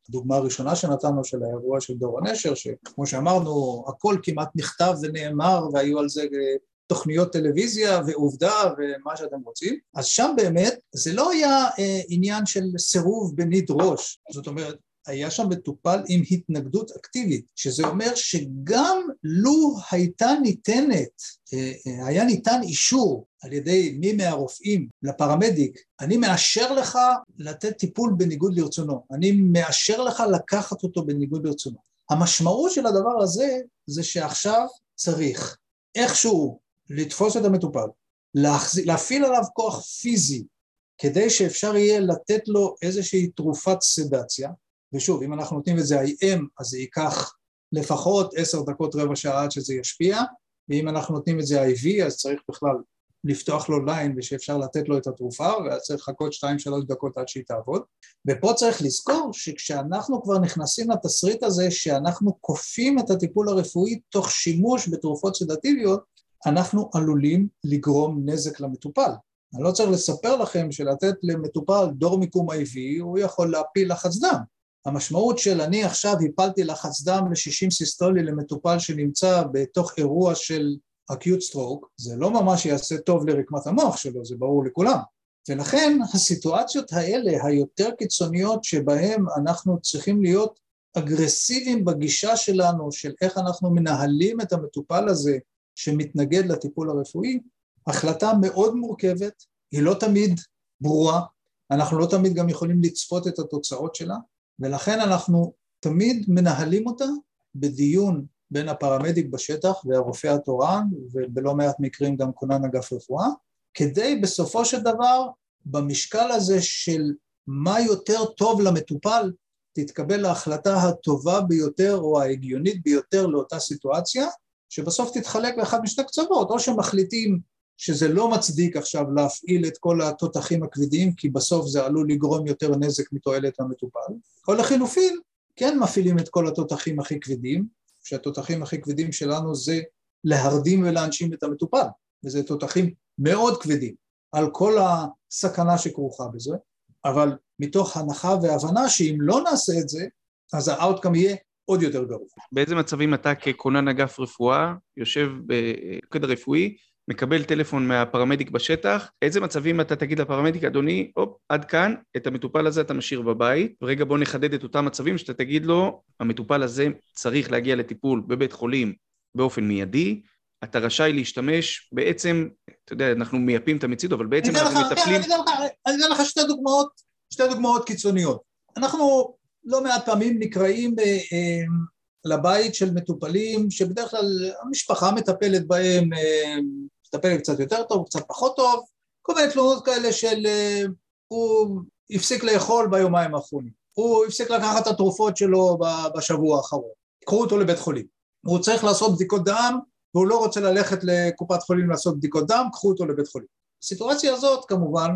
לדוגמה הראשונה שנתנו של האירוע של דור הנשר, שכמו שאמרנו, הכל כמעט נכתב ונאמר והיו על זה אה, תוכניות טלוויזיה ועובדה ומה שאתם רוצים, אז שם באמת זה לא היה אה, עניין של סירוב בניד ראש, זאת אומרת היה שם מטופל עם התנגדות אקטיבית, שזה אומר שגם לו הייתה ניתנת, אה, אה, היה ניתן אישור על ידי מי מהרופאים לפרמדיק, אני מאשר לך לתת טיפול בניגוד לרצונו, אני מאשר לך לקחת אותו בניגוד לרצונו. המשמעות של הדבר הזה זה שעכשיו צריך איכשהו לתפוס את המטופל, להחז... להפעיל עליו כוח פיזי כדי שאפשר יהיה לתת לו איזושהי תרופת סדציה, ושוב, אם אנחנו נותנים את זה IM, אז זה ייקח לפחות עשר דקות, רבע שעה עד שזה ישפיע, ואם אנחנו נותנים את זה IV, אז צריך בכלל לפתוח לו ליין ושאפשר לתת לו את התרופה, ואז צריך לחכות שתיים שלוש דקות עד שהיא תעבוד. ופה צריך לזכור שכשאנחנו כבר נכנסים לתסריט הזה, שאנחנו כופים את הטיפול הרפואי תוך שימוש בתרופות סדטיביות, אנחנו עלולים לגרום נזק למטופל. אני לא צריך לספר לכם שלתת למטופל דור מיקום IV, הוא יכול להפיל לחץ דם. המשמעות של אני עכשיו הפלתי לחץ דם ל-60 סיסטולי למטופל שנמצא בתוך אירוע של acute stroke, זה לא ממש יעשה טוב לרקמת המוח שלו, זה ברור לכולם. ולכן הסיטואציות האלה היותר קיצוניות שבהן אנחנו צריכים להיות אגרסיביים בגישה שלנו של איך אנחנו מנהלים את המטופל הזה שמתנגד לטיפול הרפואי, החלטה מאוד מורכבת, היא לא תמיד ברורה, אנחנו לא תמיד גם יכולים לצפות את התוצאות שלה, ולכן אנחנו תמיד מנהלים אותה בדיון בין הפרמדיק בשטח והרופא התורן, ובלא מעט מקרים גם כונן אגף רפואה, כדי בסופו של דבר, במשקל הזה של מה יותר טוב למטופל, תתקבל ההחלטה הטובה ביותר או ההגיונית ביותר לאותה סיטואציה, שבסוף תתחלק באחד משתי קצוות, או שמחליטים שזה לא מצדיק עכשיו להפעיל את כל התותחים הכבדים, כי בסוף זה עלול לגרום יותר נזק מתועלת למטופל, או לחילופין, כן מפעילים את כל התותחים הכי כבדים, שהתותחים הכי כבדים שלנו זה להרדים ולהנשים את המטופל, וזה תותחים מאוד כבדים על כל הסכנה שכרוכה בזה, אבל מתוך הנחה והבנה שאם לא נעשה את זה, אז ה outcome יהיה עוד יותר גרוע. באיזה מצבים אתה ככונן אגף רפואה יושב במוקד הרפואי מקבל טלפון מהפרמדיק בשטח, איזה מצבים אתה תגיד לפרמדיק, אדוני, הופ, עד כאן, את המטופל הזה אתה משאיר בבית, ורגע בוא נחדד את אותם מצבים שאתה תגיד לו, המטופל הזה צריך להגיע לטיפול בבית חולים באופן מיידי, אתה רשאי להשתמש בעצם, אתה יודע, אנחנו מייפים את המציאות, אבל בעצם אנחנו לך, מטפלים... כן, אני אתן לך שתי דוגמאות, שתי דוגמאות קיצוניות. אנחנו לא מעט פעמים נקראים אה, אה, לבית של מטופלים שבדרך כלל המשפחה מטפלת בהם, אה, מטפלת קצת יותר טוב, קצת פחות טוב, כל מיני תלונות כאלה של אה, הוא הפסיק לאכול ביומיים האחרונים, הוא הפסיק לקחת את התרופות שלו בשבוע האחרון, קחו אותו לבית חולים, הוא צריך לעשות בדיקות דם והוא לא רוצה ללכת לקופת חולים לעשות בדיקות דם, קחו אותו לבית חולים. בסיטואציה הזאת כמובן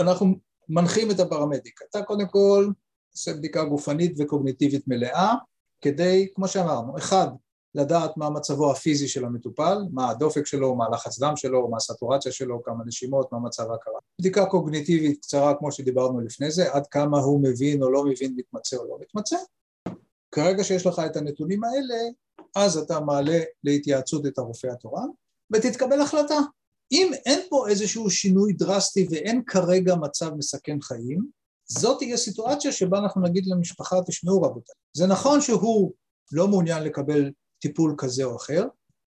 אנחנו מנחים את הפרמדיק, אתה קודם כל עושה בדיקה גופנית וקוגניטיבית מלאה כדי, כמו שאמרנו, אחד, לדעת מה מצבו הפיזי של המטופל, מה הדופק שלו, מה הלחץ דם שלו, מה הסטורציה שלו, כמה נשימות, מה מצב ההכרה. בדיקה קוגניטיבית קצרה כמו שדיברנו לפני זה, עד כמה הוא מבין או לא מבין, מתמצא או לא מתמצא. כרגע שיש לך את הנתונים האלה, אז אתה מעלה להתייעצות את הרופא התורן, ותתקבל החלטה. אם אין פה איזשהו שינוי דרסטי ואין כרגע מצב מסכן חיים, זאת תהיה סיטואציה שבה אנחנו נגיד למשפחה, תשמעו רבותיי, זה נכון שהוא לא מעוניין לקבל טיפול כזה או אחר,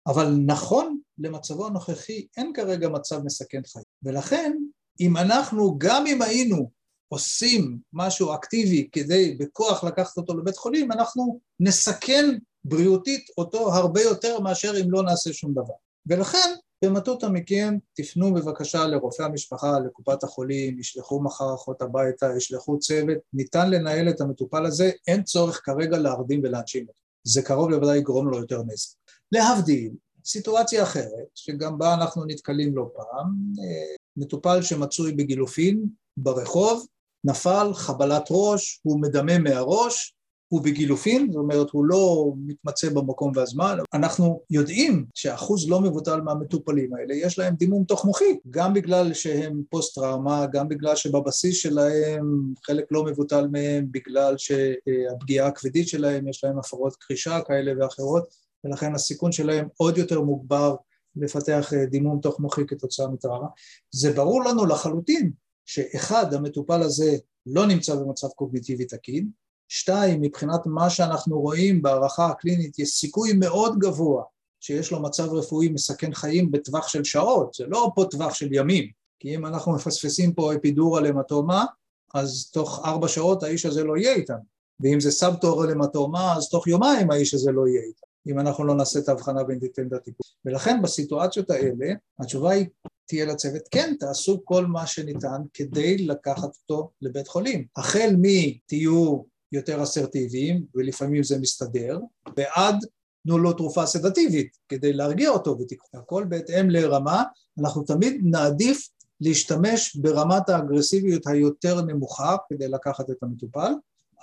אבל נכון למצבו הנוכחי אין כרגע מצב מסכן חיים. ולכן, אם אנחנו, גם אם היינו עושים משהו אקטיבי כדי בכוח לקחת אותו לבית חולים, אנחנו נסכן בריאותית אותו הרבה יותר מאשר אם לא נעשה שום דבר. ולכן במטותא מכם תפנו בבקשה לרופא המשפחה, לקופת החולים, ישלחו מחר אחות הביתה, ישלחו צוות, ניתן לנהל את המטופל הזה, אין צורך כרגע להרדים ולהנשים אותו. זה קרוב לוודאי יגרום לו יותר נזק. להבדיל, סיטואציה אחרת, שגם בה אנחנו נתקלים לא פעם, אה, מטופל שמצוי בגילופין ברחוב, נפל, חבלת ראש, הוא מדמם מהראש, הוא בגילופין, זאת אומרת הוא לא מתמצא במקום והזמן, אנחנו יודעים שאחוז לא מבוטל מהמטופלים האלה יש להם דימום תוך מוחי, גם בגלל שהם פוסט טראומה, גם בגלל שבבסיס שלהם חלק לא מבוטל מהם, בגלל שהפגיעה הכבדית שלהם יש להם הפרות קרישה כאלה ואחרות, ולכן הסיכון שלהם עוד יותר מוגבר לפתח דימום תוך מוחי כתוצאה מטראומה. זה ברור לנו לחלוטין שאחד, המטופל הזה לא נמצא במצב קוגניטיבי תקין, שתיים, מבחינת מה שאנחנו רואים בהערכה הקלינית, יש סיכוי מאוד גבוה שיש לו מצב רפואי מסכן חיים בטווח של שעות, זה לא פה טווח של ימים, כי אם אנחנו מפספסים פה אפידורה למטומה, אז תוך ארבע שעות האיש הזה לא יהיה איתנו, ואם זה סבתור למטומה, אז תוך יומיים האיש הזה לא יהיה איתנו, אם אנחנו לא נעשה את ההבחנה וניתן את הטיפול. ולכן בסיטואציות האלה, התשובה היא תהיה לצוות, כן, תעשו כל מה שניתן כדי לקחת אותו לבית חולים. החל מתהיו יותר אסרטיביים, ולפעמים זה מסתדר, ועד תנו לו תרופה סדטיבית כדי להרגיע אותו ותיקחו. הכל בהתאם לרמה, אנחנו תמיד נעדיף להשתמש ברמת האגרסיביות היותר נמוכה כדי לקחת את המטופל,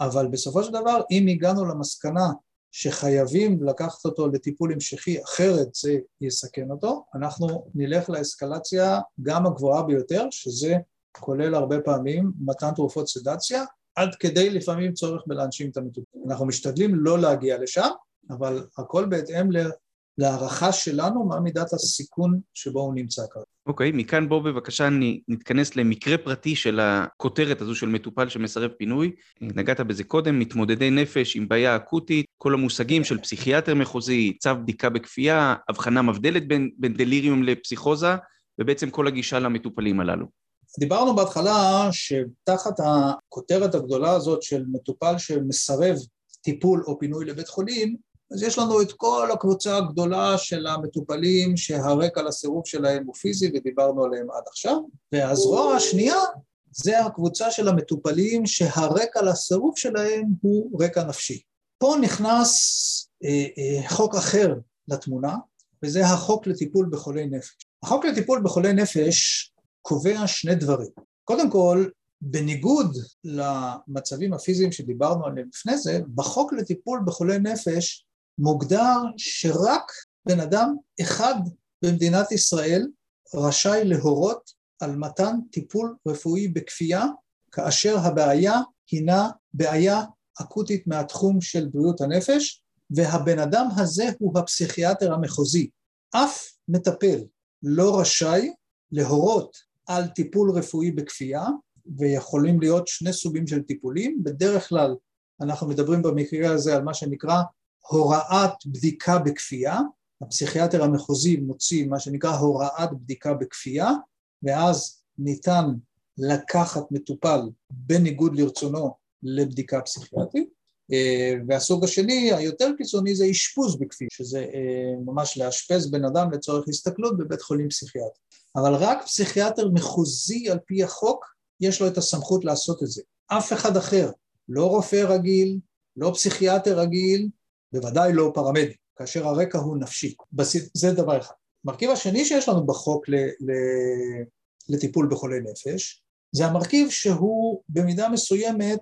אבל בסופו של דבר אם הגענו למסקנה שחייבים לקחת אותו לטיפול המשכי אחרת זה יסכן אותו, אנחנו נלך לאסקלציה גם הגבוהה ביותר, שזה כולל הרבה פעמים מתן תרופות סדציה, עד כדי לפעמים צורך בלהנשים את המטופל. אנחנו משתדלים לא להגיע לשם, אבל הכל בהתאם להערכה שלנו מה מידת הסיכון שבו הוא נמצא כרגע. אוקיי, okay, מכאן בואו בבקשה נתכנס למקרה פרטי של הכותרת הזו של מטופל שמסרב פינוי. נגעת בזה קודם, מתמודדי נפש עם בעיה אקוטית, כל המושגים של פסיכיאטר מחוזי, צו בדיקה בכפייה, הבחנה מבדלת בין, בין דליריום לפסיכוזה, ובעצם כל הגישה למטופלים הללו. דיברנו בהתחלה שתחת הכותרת הגדולה הזאת של מטופל שמסרב טיפול או פינוי לבית חולים, אז יש לנו את כל הקבוצה הגדולה של המטופלים שהרקע לסירוב שלהם הוא פיזי ודיברנו עליהם עד עכשיו, והזרוע השנייה זה הקבוצה של המטופלים שהרקע לסירוב שלהם הוא רקע נפשי. פה נכנס אה, אה, חוק אחר לתמונה, וזה החוק לטיפול בחולי נפש. החוק לטיפול בחולי נפש קובע שני דברים. קודם כל, בניגוד למצבים הפיזיים שדיברנו עליהם לפני זה, בחוק לטיפול בחולי נפש מוגדר שרק בן אדם אחד במדינת ישראל רשאי להורות על מתן טיפול רפואי בכפייה כאשר הבעיה הינה בעיה אקוטית מהתחום של בריאות הנפש והבן אדם הזה הוא הפסיכיאטר המחוזי. אף מטפל לא רשאי להורות על טיפול רפואי בכפייה, ויכולים להיות שני סוגים של טיפולים, בדרך כלל אנחנו מדברים במקרה הזה על מה שנקרא הוראת בדיקה בכפייה, הפסיכיאטר המחוזי מוציא מה שנקרא הוראת בדיקה בכפייה, ואז ניתן לקחת מטופל בניגוד לרצונו לבדיקה פסיכיאטרית, והסוג השני היותר קיצוני זה אשפוז בכפי, שזה אה, ממש לאשפז בן אדם לצורך הסתכלות בבית חולים פסיכיאטרי. אבל רק פסיכיאטר מחוזי על פי החוק יש לו את הסמכות לעשות את זה. אף אחד אחר, לא רופא רגיל, לא פסיכיאטר רגיל, בוודאי לא פרמדיק, כאשר הרקע הוא נפשי. זה דבר אחד. המרכיב השני שיש לנו בחוק ל, ל, לטיפול בחולי נפש, זה המרכיב שהוא במידה מסוימת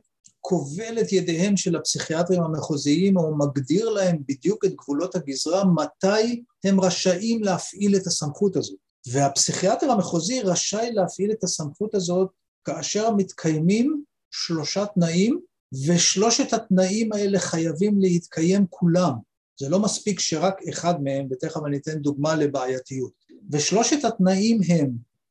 כובל את ידיהם של הפסיכיאטרים המחוזיים או מגדיר להם בדיוק את גבולות הגזרה מתי הם רשאים להפעיל את הסמכות הזאת. והפסיכיאטר המחוזי רשאי להפעיל את הסמכות הזאת כאשר מתקיימים שלושה תנאים ושלושת התנאים האלה חייבים להתקיים כולם. זה לא מספיק שרק אחד מהם, ותכף אני אתן דוגמה לבעייתיות. ושלושת התנאים הם,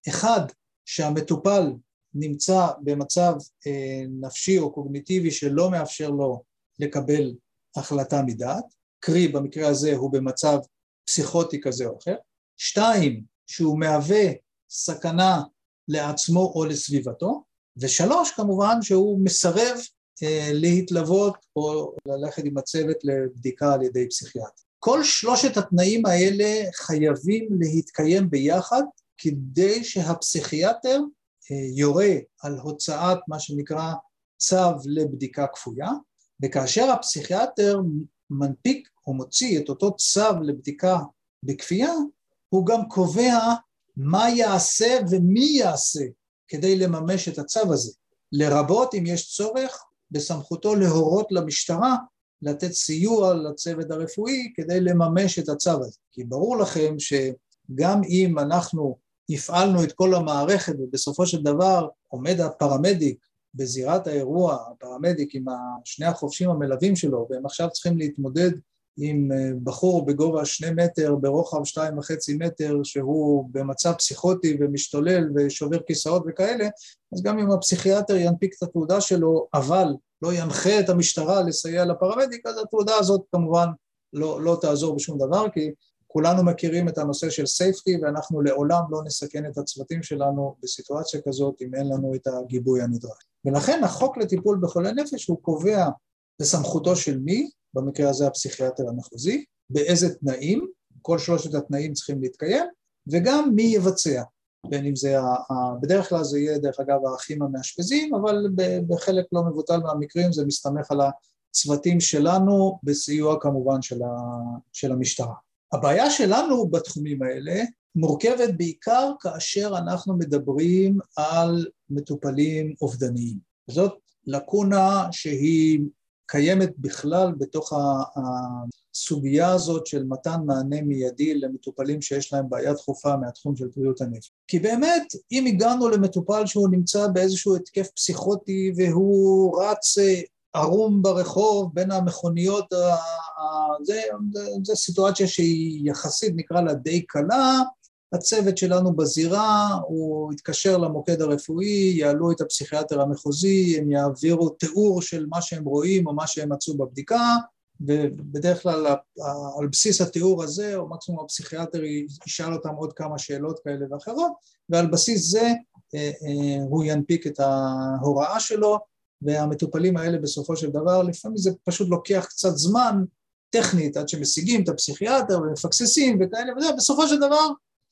אחד, שהמטופל נמצא במצב אה, נפשי או קוגניטיבי שלא מאפשר לו לקבל החלטה מדעת, קרי במקרה הזה הוא במצב פסיכוטי כזה או אחר, שתיים, שהוא מהווה סכנה לעצמו או לסביבתו, ושלוש כמובן שהוא מסרב אה, להתלוות או ללכת עם הצוות לבדיקה על ידי פסיכיאטר. כל שלושת התנאים האלה חייבים להתקיים ביחד כדי שהפסיכיאטר יורה על הוצאת מה שנקרא צו לבדיקה כפויה, וכאשר הפסיכיאטר מנפיק או מוציא את אותו צו לבדיקה בכפייה, הוא גם קובע מה יעשה ומי יעשה כדי לממש את הצו הזה, לרבות אם יש צורך בסמכותו להורות למשטרה לתת סיוע לצוות הרפואי כדי לממש את הצו הזה. כי ברור לכם שגם אם אנחנו הפעלנו את כל המערכת ובסופו של דבר עומד הפרמדיק בזירת האירוע, הפרמדיק עם שני החובשים המלווים שלו, והם עכשיו צריכים להתמודד עם אה, בחור בגובה שני מטר, ברוחב שתיים וחצי מטר, שהוא במצב פסיכוטי ומשתולל ושובר כיסאות וכאלה, אז גם אם הפסיכיאטר ינפיק את התעודה שלו, אבל לא ינחה את המשטרה לסייע לפרמדיק, אז התעודה הזאת כמובן לא, לא תעזור בשום דבר, כי כולנו מכירים את הנושא של סייפטי, ואנחנו לעולם לא נסכן את הצוותים שלנו בסיטואציה כזאת אם אין לנו את הגיבוי הנדרש. ולכן החוק לטיפול בחולי נפש הוא קובע בסמכותו של מי, במקרה הזה הפסיכיאטר המחוזי, באיזה תנאים, כל שלושת התנאים צריכים להתקיים, וגם מי יבצע, בין אם זה, בדרך כלל זה יהיה דרך אגב האחים המאשפזים, אבל בחלק לא מבוטל מהמקרים זה מסתמך על הצוותים שלנו, בסיוע כמובן של, של המשטרה. הבעיה שלנו בתחומים האלה מורכבת בעיקר כאשר אנחנו מדברים על מטופלים אובדניים. זאת לקונה שהיא קיימת בכלל בתוך הסוגיה הזאת של מתן מענה מיידי למטופלים שיש להם בעיה דחופה מהתחום של בריאות הנפש. כי באמת, אם הגענו למטופל שהוא נמצא באיזשהו התקף פסיכוטי והוא רץ אה, ערום ברחוב בין המכוניות, זה סיטואציה שהיא יחסית נקרא לה די קלה, הצוות שלנו בזירה, הוא יתקשר למוקד הרפואי, יעלו את הפסיכיאטר המחוזי, הם יעבירו תיאור של מה שהם רואים או מה שהם מצאו בבדיקה, ובדרך כלל על בסיס התיאור הזה, או מקסימום הפסיכיאטר ישאל אותם עוד כמה שאלות כאלה ואחרות, ועל בסיס זה אה, אה, הוא ינפיק את ההוראה שלו, והמטופלים האלה בסופו של דבר, לפעמים זה פשוט לוקח קצת זמן טכנית עד שמשיגים את הפסיכיאטר ומפקססים וכאלה וזה, בסופו של דבר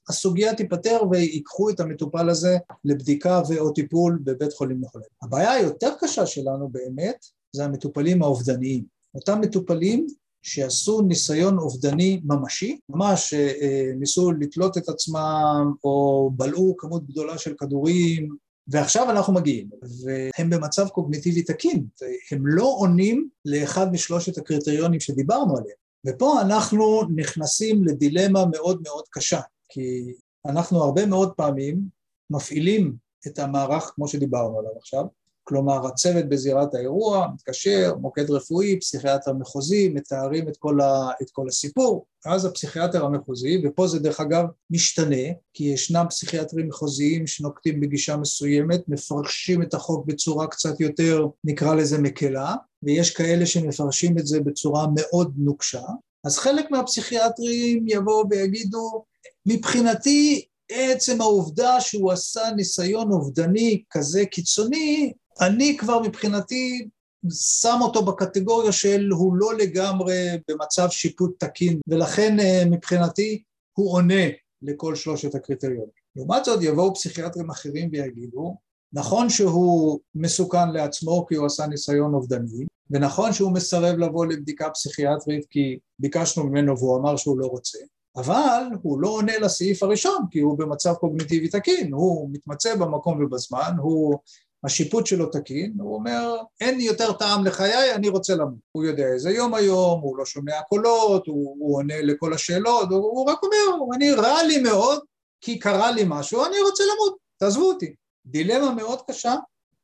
הסוגיה תיפתר ויקחו את המטופל הזה לבדיקה ו/או טיפול בבית חולים לחולה. הבעיה היותר קשה שלנו באמת זה המטופלים האובדניים. אותם מטופלים שעשו ניסיון אובדני ממשי, ממש אה, אה, ניסו לתלות את עצמם או בלעו כמות גדולה של כדורים ועכשיו אנחנו מגיעים, והם במצב קוגניטיבי תקין, והם לא עונים לאחד משלושת הקריטריונים שדיברנו עליהם. ופה אנחנו נכנסים לדילמה מאוד מאוד קשה, כי אנחנו הרבה מאוד פעמים מפעילים את המערך כמו שדיברנו עליו עכשיו, כלומר הצוות בזירת האירוע מתקשר, מוקד רפואי, פסיכיאטר מחוזי, מתארים את כל, ה, את כל הסיפור, ואז הפסיכיאטר המחוזי, ופה זה דרך אגב משתנה, כי ישנם פסיכיאטרים מחוזיים שנוקטים בגישה מסוימת, מפרשים את החוק בצורה קצת יותר, נקרא לזה מקלה, ויש כאלה שמפרשים את זה בצורה מאוד נוקשה, אז חלק מהפסיכיאטרים יבואו ויגידו, מבחינתי עצם העובדה שהוא עשה ניסיון אובדני כזה קיצוני, אני כבר מבחינתי שם אותו בקטגוריה של הוא לא לגמרי במצב שיפוט תקין, ולכן אה, מבחינתי הוא עונה לכל שלושת הקריטריונים. לעומת זאת יבואו פסיכיאטרים אחרים ויגידו, נכון שהוא מסוכן לעצמו כי הוא עשה ניסיון אובדני, ונכון שהוא מסרב לבוא לבדיקה פסיכיאטרית כי ביקשנו ממנו והוא אמר שהוא לא רוצה, אבל הוא לא עונה לסעיף הראשון כי הוא במצב קוגניטיבי תקין, הוא מתמצא במקום ובזמן, הוא השיפוט שלו תקין, הוא אומר אין יותר טעם לחיי, אני רוצה למות. הוא יודע איזה יום היום, הוא לא שומע קולות, הוא, הוא עונה לכל השאלות, הוא, הוא רק אומר, אני רע לי מאוד כי קרה לי משהו, אני רוצה למות, תעזבו אותי. דילמה מאוד קשה,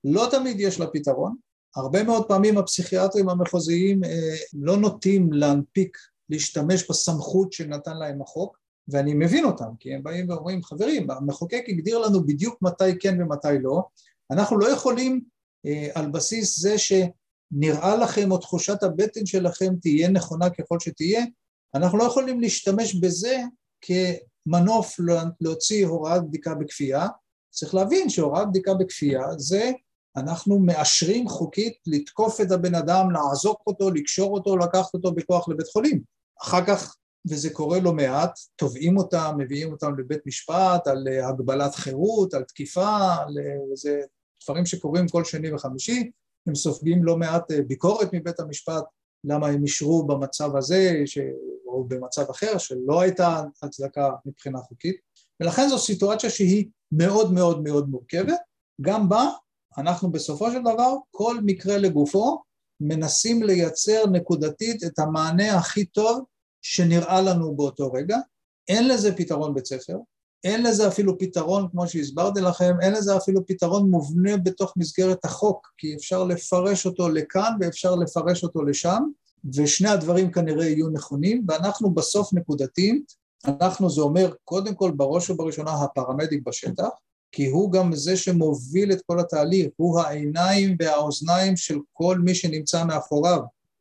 לא תמיד יש לה פתרון, הרבה מאוד פעמים הפסיכיאטרים המחוזיים אה, לא נוטים להנפיק, להשתמש בסמכות שנתן להם החוק, ואני מבין אותם, כי הם באים ואומרים, חברים, המחוקק הגדיר לנו בדיוק מתי כן ומתי לא, אנחנו לא יכולים אה, על בסיס זה שנראה לכם או תחושת הבטן שלכם תהיה נכונה ככל שתהיה, אנחנו לא יכולים להשתמש בזה כמנוף להוציא הוראת בדיקה בכפייה, צריך להבין שהוראת בדיקה בכפייה זה אנחנו מאשרים חוקית לתקוף את הבן אדם, לעזוק אותו, לקשור אותו, לקחת אותו בכוח לבית חולים. אחר כך, וזה קורה לא מעט, תובעים אותם, מביאים אותם לבית משפט על אה, הגבלת חירות, על תקיפה, זה דברים שקורים כל שני וחמישי, הם סופגים לא מעט אה, ביקורת מבית המשפט למה הם אישרו במצב הזה ש... או במצב אחר שלא הייתה הצדקה מבחינה חוקית. ולכן זו סיטואציה שהיא מאוד מאוד מאוד מורכבת. גם בה אנחנו בסופו של דבר כל מקרה לגופו מנסים לייצר נקודתית את המענה הכי טוב שנראה לנו באותו רגע. אין לזה פתרון בית ספר אין לזה אפילו פתרון, כמו שהסברתי לכם, אין לזה אפילו פתרון מובנה בתוך מסגרת החוק, כי אפשר לפרש אותו לכאן ואפשר לפרש אותו לשם, ושני הדברים כנראה יהיו נכונים, ואנחנו בסוף נקודתית, אנחנו זה אומר קודם כל בראש ובראשונה הפרמדיק בשטח, כי הוא גם זה שמוביל את כל התהליך, הוא העיניים והאוזניים של כל מי שנמצא מאחוריו,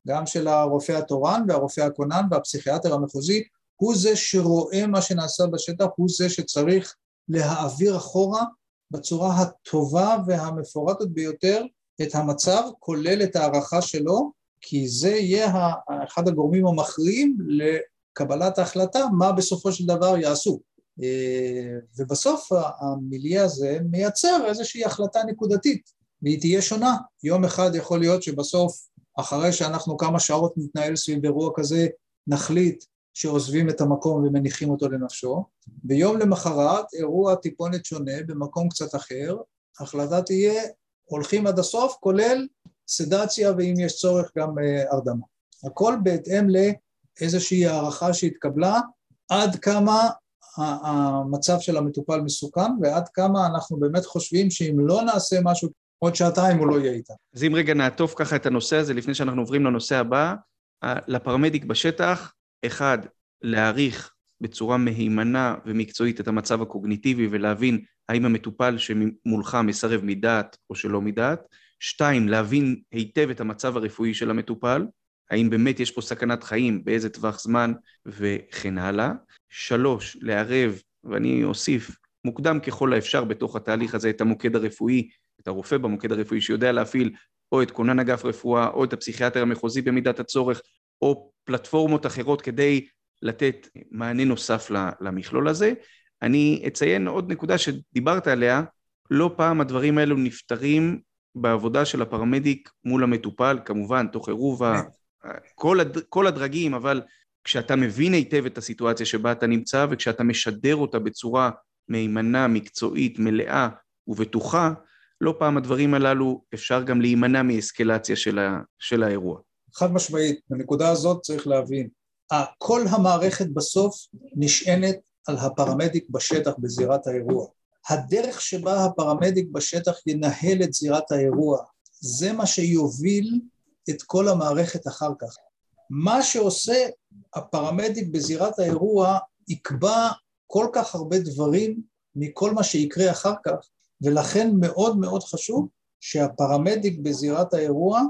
גם של הרופא התורן והרופא הכונן והפסיכיאטר המחוזי, הוא זה שרואה מה שנעשה בשטח, הוא זה שצריך להעביר אחורה בצורה הטובה והמפורטת ביותר את המצב, כולל את ההערכה שלו, כי זה יהיה אחד הגורמים המכריעים לקבלת ההחלטה מה בסופו של דבר יעשו. אה, ובסוף המיליה הזה מייצר איזושהי החלטה נקודתית, והיא תהיה שונה. יום אחד יכול להיות שבסוף, אחרי שאנחנו כמה שעות נתנהל סביב אירוע כזה, נחליט שעוזבים את המקום ומניחים אותו לנפשו, ויום למחרת אירוע טיפונת שונה במקום קצת אחר, ההחלטה תהיה הולכים עד הסוף, כולל סדציה ואם יש צורך גם אה, הרדמה. הכל בהתאם לאיזושהי הערכה שהתקבלה עד כמה המצב של המטופל מסוכן ועד כמה אנחנו באמת חושבים שאם לא נעשה משהו עוד שעתיים הוא לא יהיה איתנו. אז אם רגע נעטוף ככה את הנושא הזה לפני שאנחנו עוברים לנושא הבא, לפרמדיק בשטח אחד, להעריך בצורה מהימנה ומקצועית את המצב הקוגניטיבי ולהבין האם המטופל שמולך מסרב מדעת או שלא מדעת. שתיים, להבין היטב את המצב הרפואי של המטופל, האם באמת יש פה סכנת חיים, באיזה טווח זמן וכן הלאה. שלוש, לערב, ואני אוסיף, מוקדם ככל האפשר בתוך התהליך הזה את המוקד הרפואי, את הרופא במוקד הרפואי שיודע להפעיל או את כונן אגף רפואה או את הפסיכיאטר המחוזי במידת הצורך או פלטפורמות אחרות כדי לתת מענה נוסף למכלול הזה. אני אציין עוד נקודה שדיברת עליה, לא פעם הדברים האלו נפתרים בעבודה של הפרמדיק מול המטופל, כמובן, תוך עירוב כל, הד... כל הדרגים, אבל כשאתה מבין היטב את הסיטואציה שבה אתה נמצא וכשאתה משדר אותה בצורה מהימנה, מקצועית, מלאה ובטוחה, לא פעם הדברים הללו אפשר גם להימנע מאסקלציה של, ה... של האירוע. חד משמעית, בנקודה הזאת צריך להבין, כל המערכת בסוף נשענת על הפרמדיק בשטח בזירת האירוע. הדרך שבה הפרמדיק בשטח ינהל את זירת האירוע, זה מה שיוביל את כל המערכת אחר כך. מה שעושה הפרמדיק בזירת האירוע יקבע כל כך הרבה דברים מכל מה שיקרה אחר כך, ולכן מאוד מאוד חשוב שהפרמדיק בזירת האירוע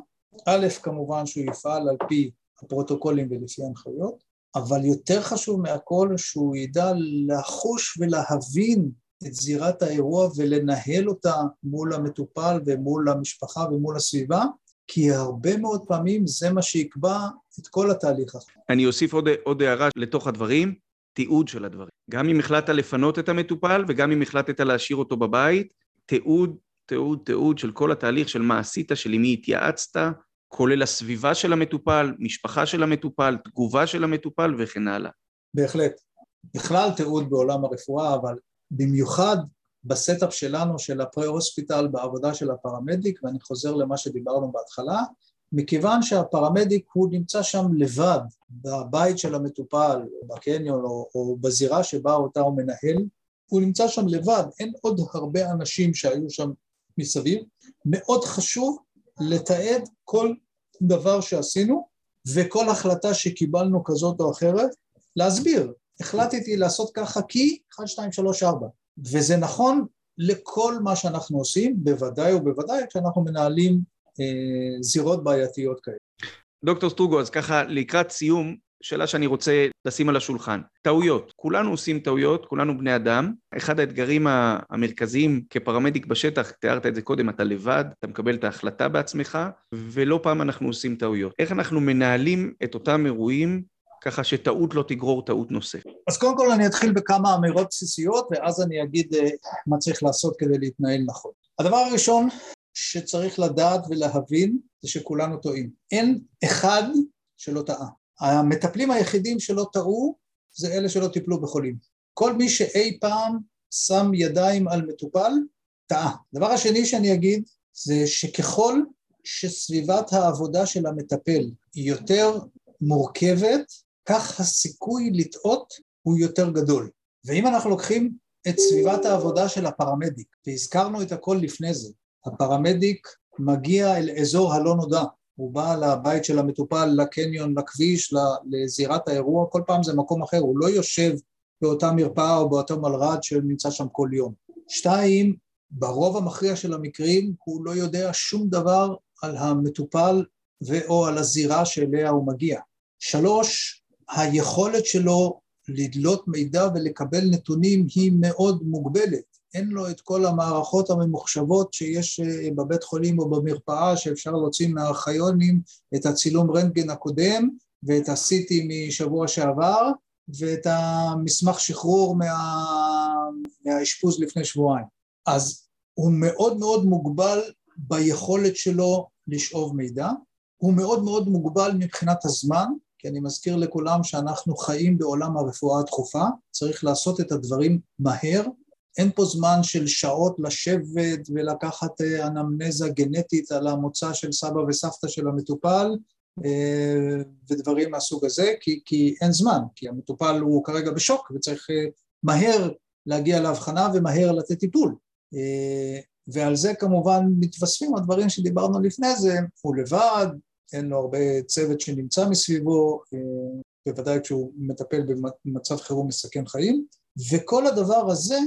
א', כמובן שהוא יפעל על פי הפרוטוקולים ולפי ההנחיות, אבל יותר חשוב מהכל שהוא ידע לחוש ולהבין את זירת האירוע ולנהל אותה מול המטופל ומול המשפחה ומול הסביבה, כי הרבה מאוד פעמים זה מה שיקבע את כל התהליך הזה. אני אוסיף עוד, עוד הערה לתוך הדברים, תיעוד של הדברים. גם אם החלטת לפנות את המטופל וגם אם החלטת להשאיר אותו בבית, תיעוד, תיעוד, תיעוד של כל התהליך של מה עשית, של עם מי התייעצת, כולל הסביבה של המטופל, משפחה של המטופל, תגובה של המטופל וכן הלאה. בהחלט. בכלל תיעוד בעולם הרפואה, אבל במיוחד ב setup שלנו של ה pre-hospital בעבודה של הפרמדיק, ואני חוזר למה שדיברנו בהתחלה, מכיוון שהפרמדיק הוא נמצא שם לבד, בבית של המטופל, בקניון או, או בזירה שבה אותה הוא מנהל, הוא נמצא שם לבד, אין עוד הרבה אנשים שהיו שם מסביב. מאוד חשוב לתעד כל דבר שעשינו וכל החלטה שקיבלנו כזאת או אחרת, להסביר, החלטתי לעשות ככה כי 1, 2, 3, 4 וזה נכון לכל מה שאנחנו עושים, בוודאי ובוודאי כשאנחנו מנהלים אה, זירות בעייתיות כאלה. דוקטור סטרוגו, אז ככה לקראת סיום, שאלה שאני רוצה לשים על השולחן. טעויות. כולנו עושים טעויות, כולנו בני אדם. אחד האתגרים המרכזיים כפרמדיק בשטח, תיארת את זה קודם, אתה לבד, אתה מקבל את ההחלטה בעצמך, ולא פעם אנחנו עושים טעויות. איך אנחנו מנהלים את אותם אירועים ככה שטעות לא תגרור טעות נוספת. אז קודם כל אני אתחיל בכמה אמירות בסיסיות, ואז אני אגיד אה, מה צריך לעשות כדי להתנהל נכון. הדבר הראשון שצריך לדעת ולהבין זה שכולנו טועים. אין אחד שלא טעה. המטפלים היחידים שלא טעו זה אלה שלא טיפלו בחולים. כל מי שאי פעם שם ידיים על מטופל, טעה. הדבר השני שאני אגיד זה שככל שסביבת העבודה של המטפל היא יותר מורכבת, כך הסיכוי לטעות הוא יותר גדול. ואם אנחנו לוקחים את סביבת העבודה של הפרמדיק, והזכרנו את הכל לפני זה, הפרמדיק מגיע אל אזור הלא נודע, הוא בא לבית של המטופל, לקניון, לכביש, לזירת האירוע, כל פעם זה מקום אחר, הוא לא יושב באותה מרפאה או באותו מלר"ד שנמצא שם כל יום. שתיים, ברוב המכריע של המקרים הוא לא יודע שום דבר על המטופל ו/או על הזירה שאליה הוא מגיע. שלוש, היכולת שלו לדלות מידע ולקבל נתונים היא מאוד מוגבלת. אין לו את כל המערכות הממוחשבות שיש אה, בבית חולים או במרפאה שאפשר להוציא מהארכיונים את הצילום רנטגן הקודם ואת ה-CT משבוע שעבר ואת המסמך שחרור מה... מהאשפוז לפני שבועיים. אז הוא מאוד מאוד מוגבל ביכולת שלו לשאוב מידע, הוא מאוד מאוד מוגבל מבחינת הזמן, כי אני מזכיר לכולם שאנחנו חיים בעולם הרפואה הדחופה, צריך לעשות את הדברים מהר, אין פה זמן של שעות לשבת ולקחת אה, אנמנזה גנטית על המוצא של סבא וסבתא של המטופל אה, ודברים מהסוג הזה, כי, כי אין זמן, כי המטופל הוא כרגע בשוק וצריך אה, מהר להגיע להבחנה ומהר לתת טיפול. ועל זה כמובן מתווספים הדברים שדיברנו לפני זה, הוא לבד, אין לו הרבה צוות שנמצא מסביבו, בוודאי כשהוא מטפל במצב חירום מסכן חיים, וכל הדבר הזה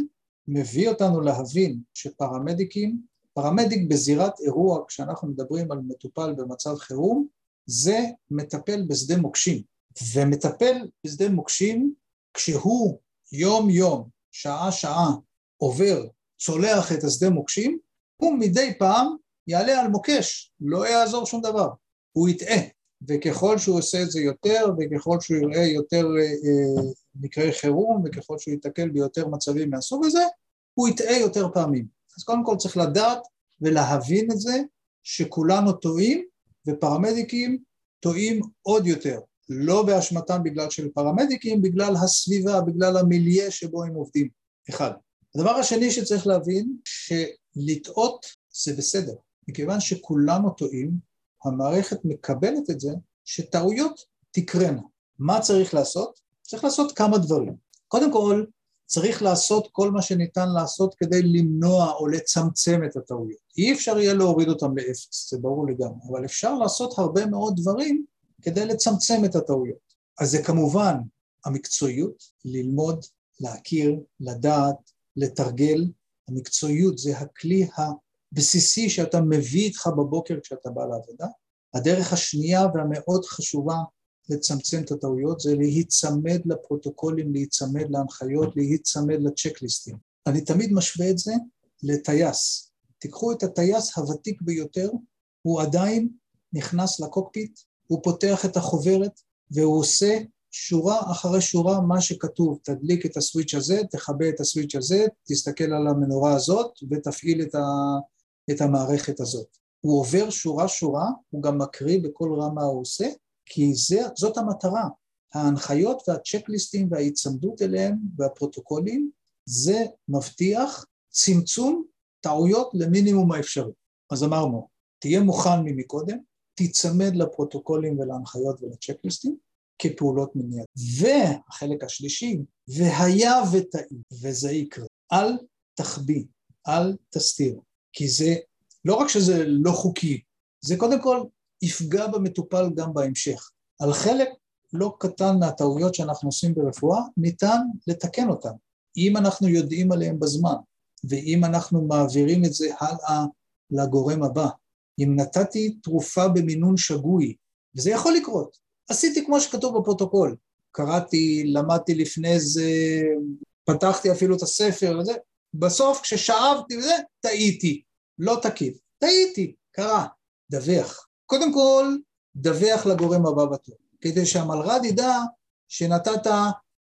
מביא אותנו להבין שפרמדיקים, פרמדיק בזירת אירוע, כשאנחנו מדברים על מטופל במצב חירום, זה מטפל בשדה מוקשים. ומטפל בשדה מוקשים, כשהוא יום יום, שעה שעה, עובר, צולח את השדה מוקשים, הוא מדי פעם יעלה על מוקש, לא יעזור שום דבר, הוא יטעה. וככל שהוא עושה את זה יותר, וככל שהוא יראה יותר אה, אה, מקרי חירום, וככל שהוא ייתקל ביותר מצבים מהסוג הזה, הוא יטעה יותר פעמים. אז קודם כל צריך לדעת ולהבין את זה שכולנו טועים, ופרמדיקים טועים עוד יותר. לא באשמתם בגלל של פרמדיקים, בגלל הסביבה, בגלל המיליה שבו הם עובדים. אחד. הדבר השני שצריך להבין, שלטעות זה בסדר. מכיוון שכולנו טועים, המערכת מקבלת את זה שטעויות תקרנה. מה צריך לעשות? צריך לעשות כמה דברים. קודם כל, צריך לעשות כל מה שניתן לעשות כדי למנוע או לצמצם את הטעויות. אי אפשר יהיה להוריד אותם לאפס, זה ברור לגמרי, אבל אפשר לעשות הרבה מאוד דברים כדי לצמצם את הטעויות. אז זה כמובן המקצועיות, ללמוד, להכיר, לדעת, לתרגל. המקצועיות זה הכלי הבסיסי שאתה מביא איתך בבוקר כשאתה בא לעבודה. הדרך השנייה והמאוד חשובה לצמצם את הטעויות זה להיצמד לפרוטוקולים, להיצמד להנחיות, להיצמד לצ'קליסטים. אני תמיד משווה את זה לטייס. תיקחו את הטייס הוותיק ביותר, הוא עדיין נכנס לקוקפיט, הוא פותח את החוברת והוא עושה שורה אחרי שורה מה שכתוב, תדליק את הסוויץ' הזה, תכבה את הסוויץ' הזה, תסתכל על המנורה הזאת ותפעיל את, ה, את המערכת הזאת. הוא עובר שורה שורה, הוא גם מקריא בכל רמה הוא עושה, כי זה, זאת המטרה. ההנחיות והצ'קליסטים וההיצמדות אליהם והפרוטוקולים, זה מבטיח צמצום טעויות למינימום האפשרי. אז אמרנו, תהיה מוכן ממקודם, תיצמד לפרוטוקולים ולהנחיות ולצ'קליסטים כפעולות מניעת. והחלק השלישי, והיה ותעיד, וזה יקרה. אל תחביא, אל תסתיר, כי זה, לא רק שזה לא חוקי, זה קודם כל יפגע במטופל גם בהמשך. על חלק לא קטן מהטעויות שאנחנו עושים ברפואה, ניתן לתקן אותן, אם אנחנו יודעים עליהן בזמן, ואם אנחנו מעבירים את זה הלאה לגורם הבא. אם נתתי תרופה במינון שגוי, וזה יכול לקרות, עשיתי כמו שכתוב בפרוטוקול. קראתי, למדתי לפני זה, פתחתי אפילו את הספר וזה, בסוף כששאבתי וזה, טעיתי, לא תקיף, טעיתי, קרה, דווח. קודם כל, דווח לגורם הבא בתור, כדי שהמלר"ד ידע שנתת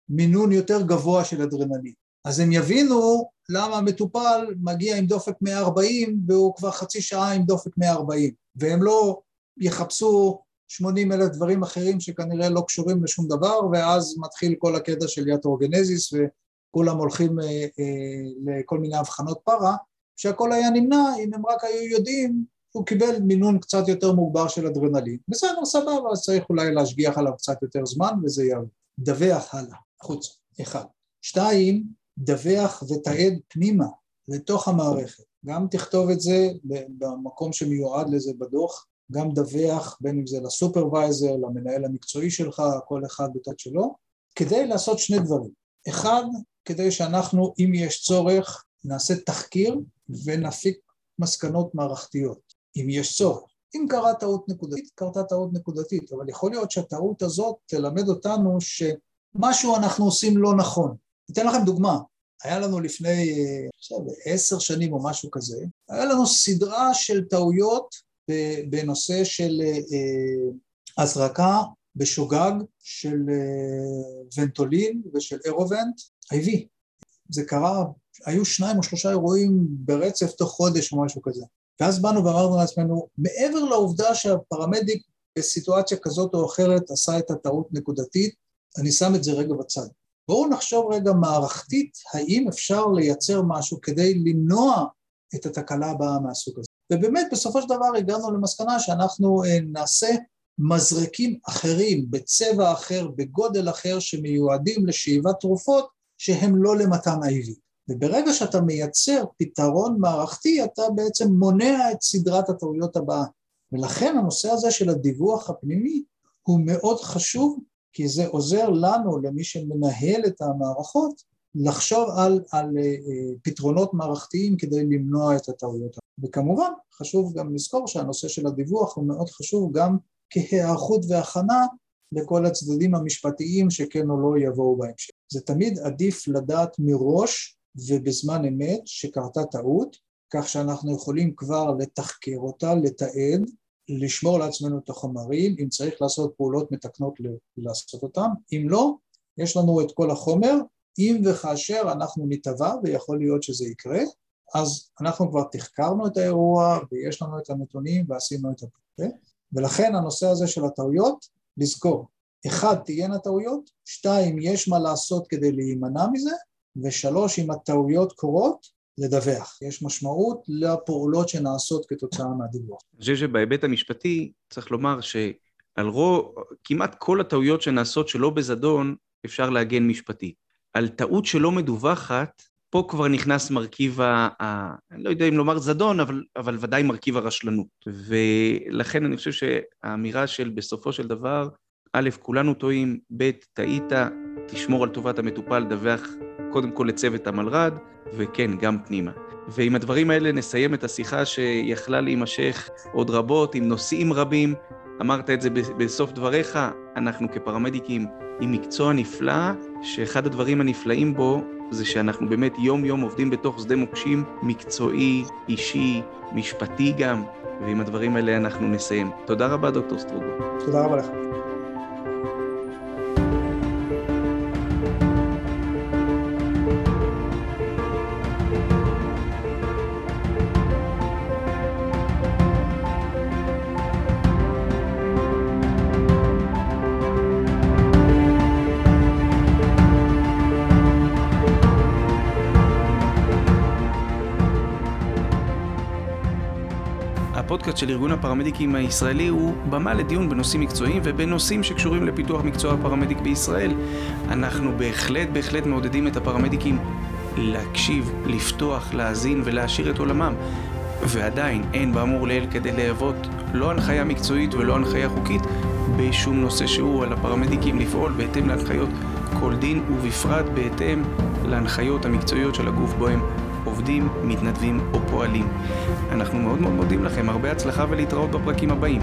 מינון יותר גבוה של אדרנלין. אז הם יבינו למה המטופל מגיע עם דופק 140 והוא כבר חצי שעה עם דופק 140, והם לא יחפשו 80 אלף דברים אחרים שכנראה לא קשורים לשום דבר, ואז מתחיל כל הקטע של יאטרוגנזיס וכולם הולכים אה, אה, לכל מיני הבחנות פרה, שהכל היה נמנע אם הם רק היו יודעים הוא קיבל מינון קצת יותר מוגבר של אדרנלין. בסדר, סבבה, אז צריך אולי להשגיח עליו קצת יותר זמן וזה יעבור. דווח הלאה, החוצה, אחד. שתיים, דווח ותעד פנימה, לתוך המערכת. גם תכתוב את זה במקום שמיועד לזה בדוח, גם דווח בין אם זה לסופרוויזר, למנהל המקצועי שלך, כל אחד בתת שלו, כדי לעשות שני דברים. אחד, כדי שאנחנו, אם יש צורך, נעשה תחקיר ונפיק מסקנות מערכתיות, אם יש צורך. אם קרה טעות נקודתית, קרתה טעות נקודתית, אבל יכול להיות שהטעות הזאת תלמד אותנו שמשהו אנחנו עושים לא נכון. אתן לכם דוגמה, היה לנו לפני, עכשיו, עשר שנים או משהו כזה, היה לנו סדרה של טעויות בנושא של אה, הזרקה בשוגג של אה, ונטולין ושל אירובנט, IV. זה קרה, היו שניים או שלושה אירועים ברצף תוך חודש או משהו כזה. ואז באנו ואמרנו לעצמנו, מעבר לעובדה שהפרמדיק בסיטואציה כזאת או אחרת עשה את הטעות נקודתית, אני שם את זה רגע בצד. בואו נחשוב רגע מערכתית, האם אפשר לייצר משהו כדי למנוע את התקלה הבאה מהסוג הזה. ובאמת בסופו של דבר הגענו למסקנה שאנחנו אה, נעשה מזרקים אחרים, בצבע אחר, בגודל אחר, שמיועדים לשאיבת תרופות שהם לא למתן IV. וברגע שאתה מייצר פתרון מערכתי, אתה בעצם מונע את סדרת הטעויות הבאה. ולכן הנושא הזה של הדיווח הפנימי הוא מאוד חשוב, כי זה עוזר לנו, למי שמנהל את המערכות, לחשוב על, על uh, פתרונות מערכתיים כדי למנוע את הטעויות. וכמובן, חשוב גם לזכור שהנושא של הדיווח הוא מאוד חשוב גם כהיערכות והכנה לכל הצדדים המשפטיים שכן או לא יבואו בהמשך. זה תמיד עדיף לדעת מראש ובזמן אמת שקרתה טעות, כך שאנחנו יכולים כבר לתחקר אותה, לתעד, לשמור לעצמנו את החומרים, אם צריך לעשות פעולות מתקנות לעשות אותם, אם לא, יש לנו את כל החומר, אם וכאשר אנחנו נתבע, ויכול להיות שזה יקרה, אז אנחנו כבר תחקרנו את האירוע ויש לנו את הנתונים ועשינו את הפרוטה, ולכן הנושא הזה של הטעויות, לזכור, אחד, תהיינה טעויות, שתיים, יש מה לעשות כדי להימנע מזה, ושלוש, אם הטעויות קורות, לדווח. יש משמעות לפעולות שנעשות כתוצאה מהדיווח. אני חושב שבהיבט המשפטי צריך לומר שעל רוב, כמעט כל הטעויות שנעשות שלא בזדון, אפשר להגן משפטי. על טעות שלא מדווחת, פה כבר נכנס מרכיב ה... ה אני לא יודע אם לומר זדון, אבל, אבל ודאי מרכיב הרשלנות. ולכן אני חושב שהאמירה של בסופו של דבר, א', כולנו טועים, ב', טעית, תשמור על טובת המטופל, דווח קודם כל לצוות המלר"ד, וכן, גם פנימה. ועם הדברים האלה נסיים את השיחה שיכלה להימשך עוד רבות, עם נושאים רבים. אמרת את זה בסוף דבריך, אנחנו כפרמדיקים עם מקצוע נפלא, שאחד הדברים הנפלאים בו זה שאנחנו באמת יום-יום עובדים בתוך שדה מוקשים מקצועי, אישי, משפטי גם, ועם הדברים האלה אנחנו נסיים. תודה רבה, דוקטור סטרוגו. תודה רבה לך. הפודקאסט של ארגון הפרמדיקים הישראלי הוא במה לדיון בנושאים מקצועיים ובנושאים שקשורים לפיתוח מקצוע הפרמדיק בישראל. אנחנו בהחלט בהחלט מעודדים את הפרמדיקים להקשיב, לפתוח, להאזין ולהעשיר את עולמם. ועדיין אין באמור לעיל כדי להוות לא הנחיה מקצועית ולא הנחיה חוקית בשום נושא שהוא על הפרמדיקים לפעול בהתאם להנחיות כל דין ובפרט בהתאם להנחיות המקצועיות של הגוף בו הם עובדים, מתנדבים או פועלים. אנחנו מאוד מאוד מודים לכם, הרבה הצלחה ולהתראות בפרקים הבאים.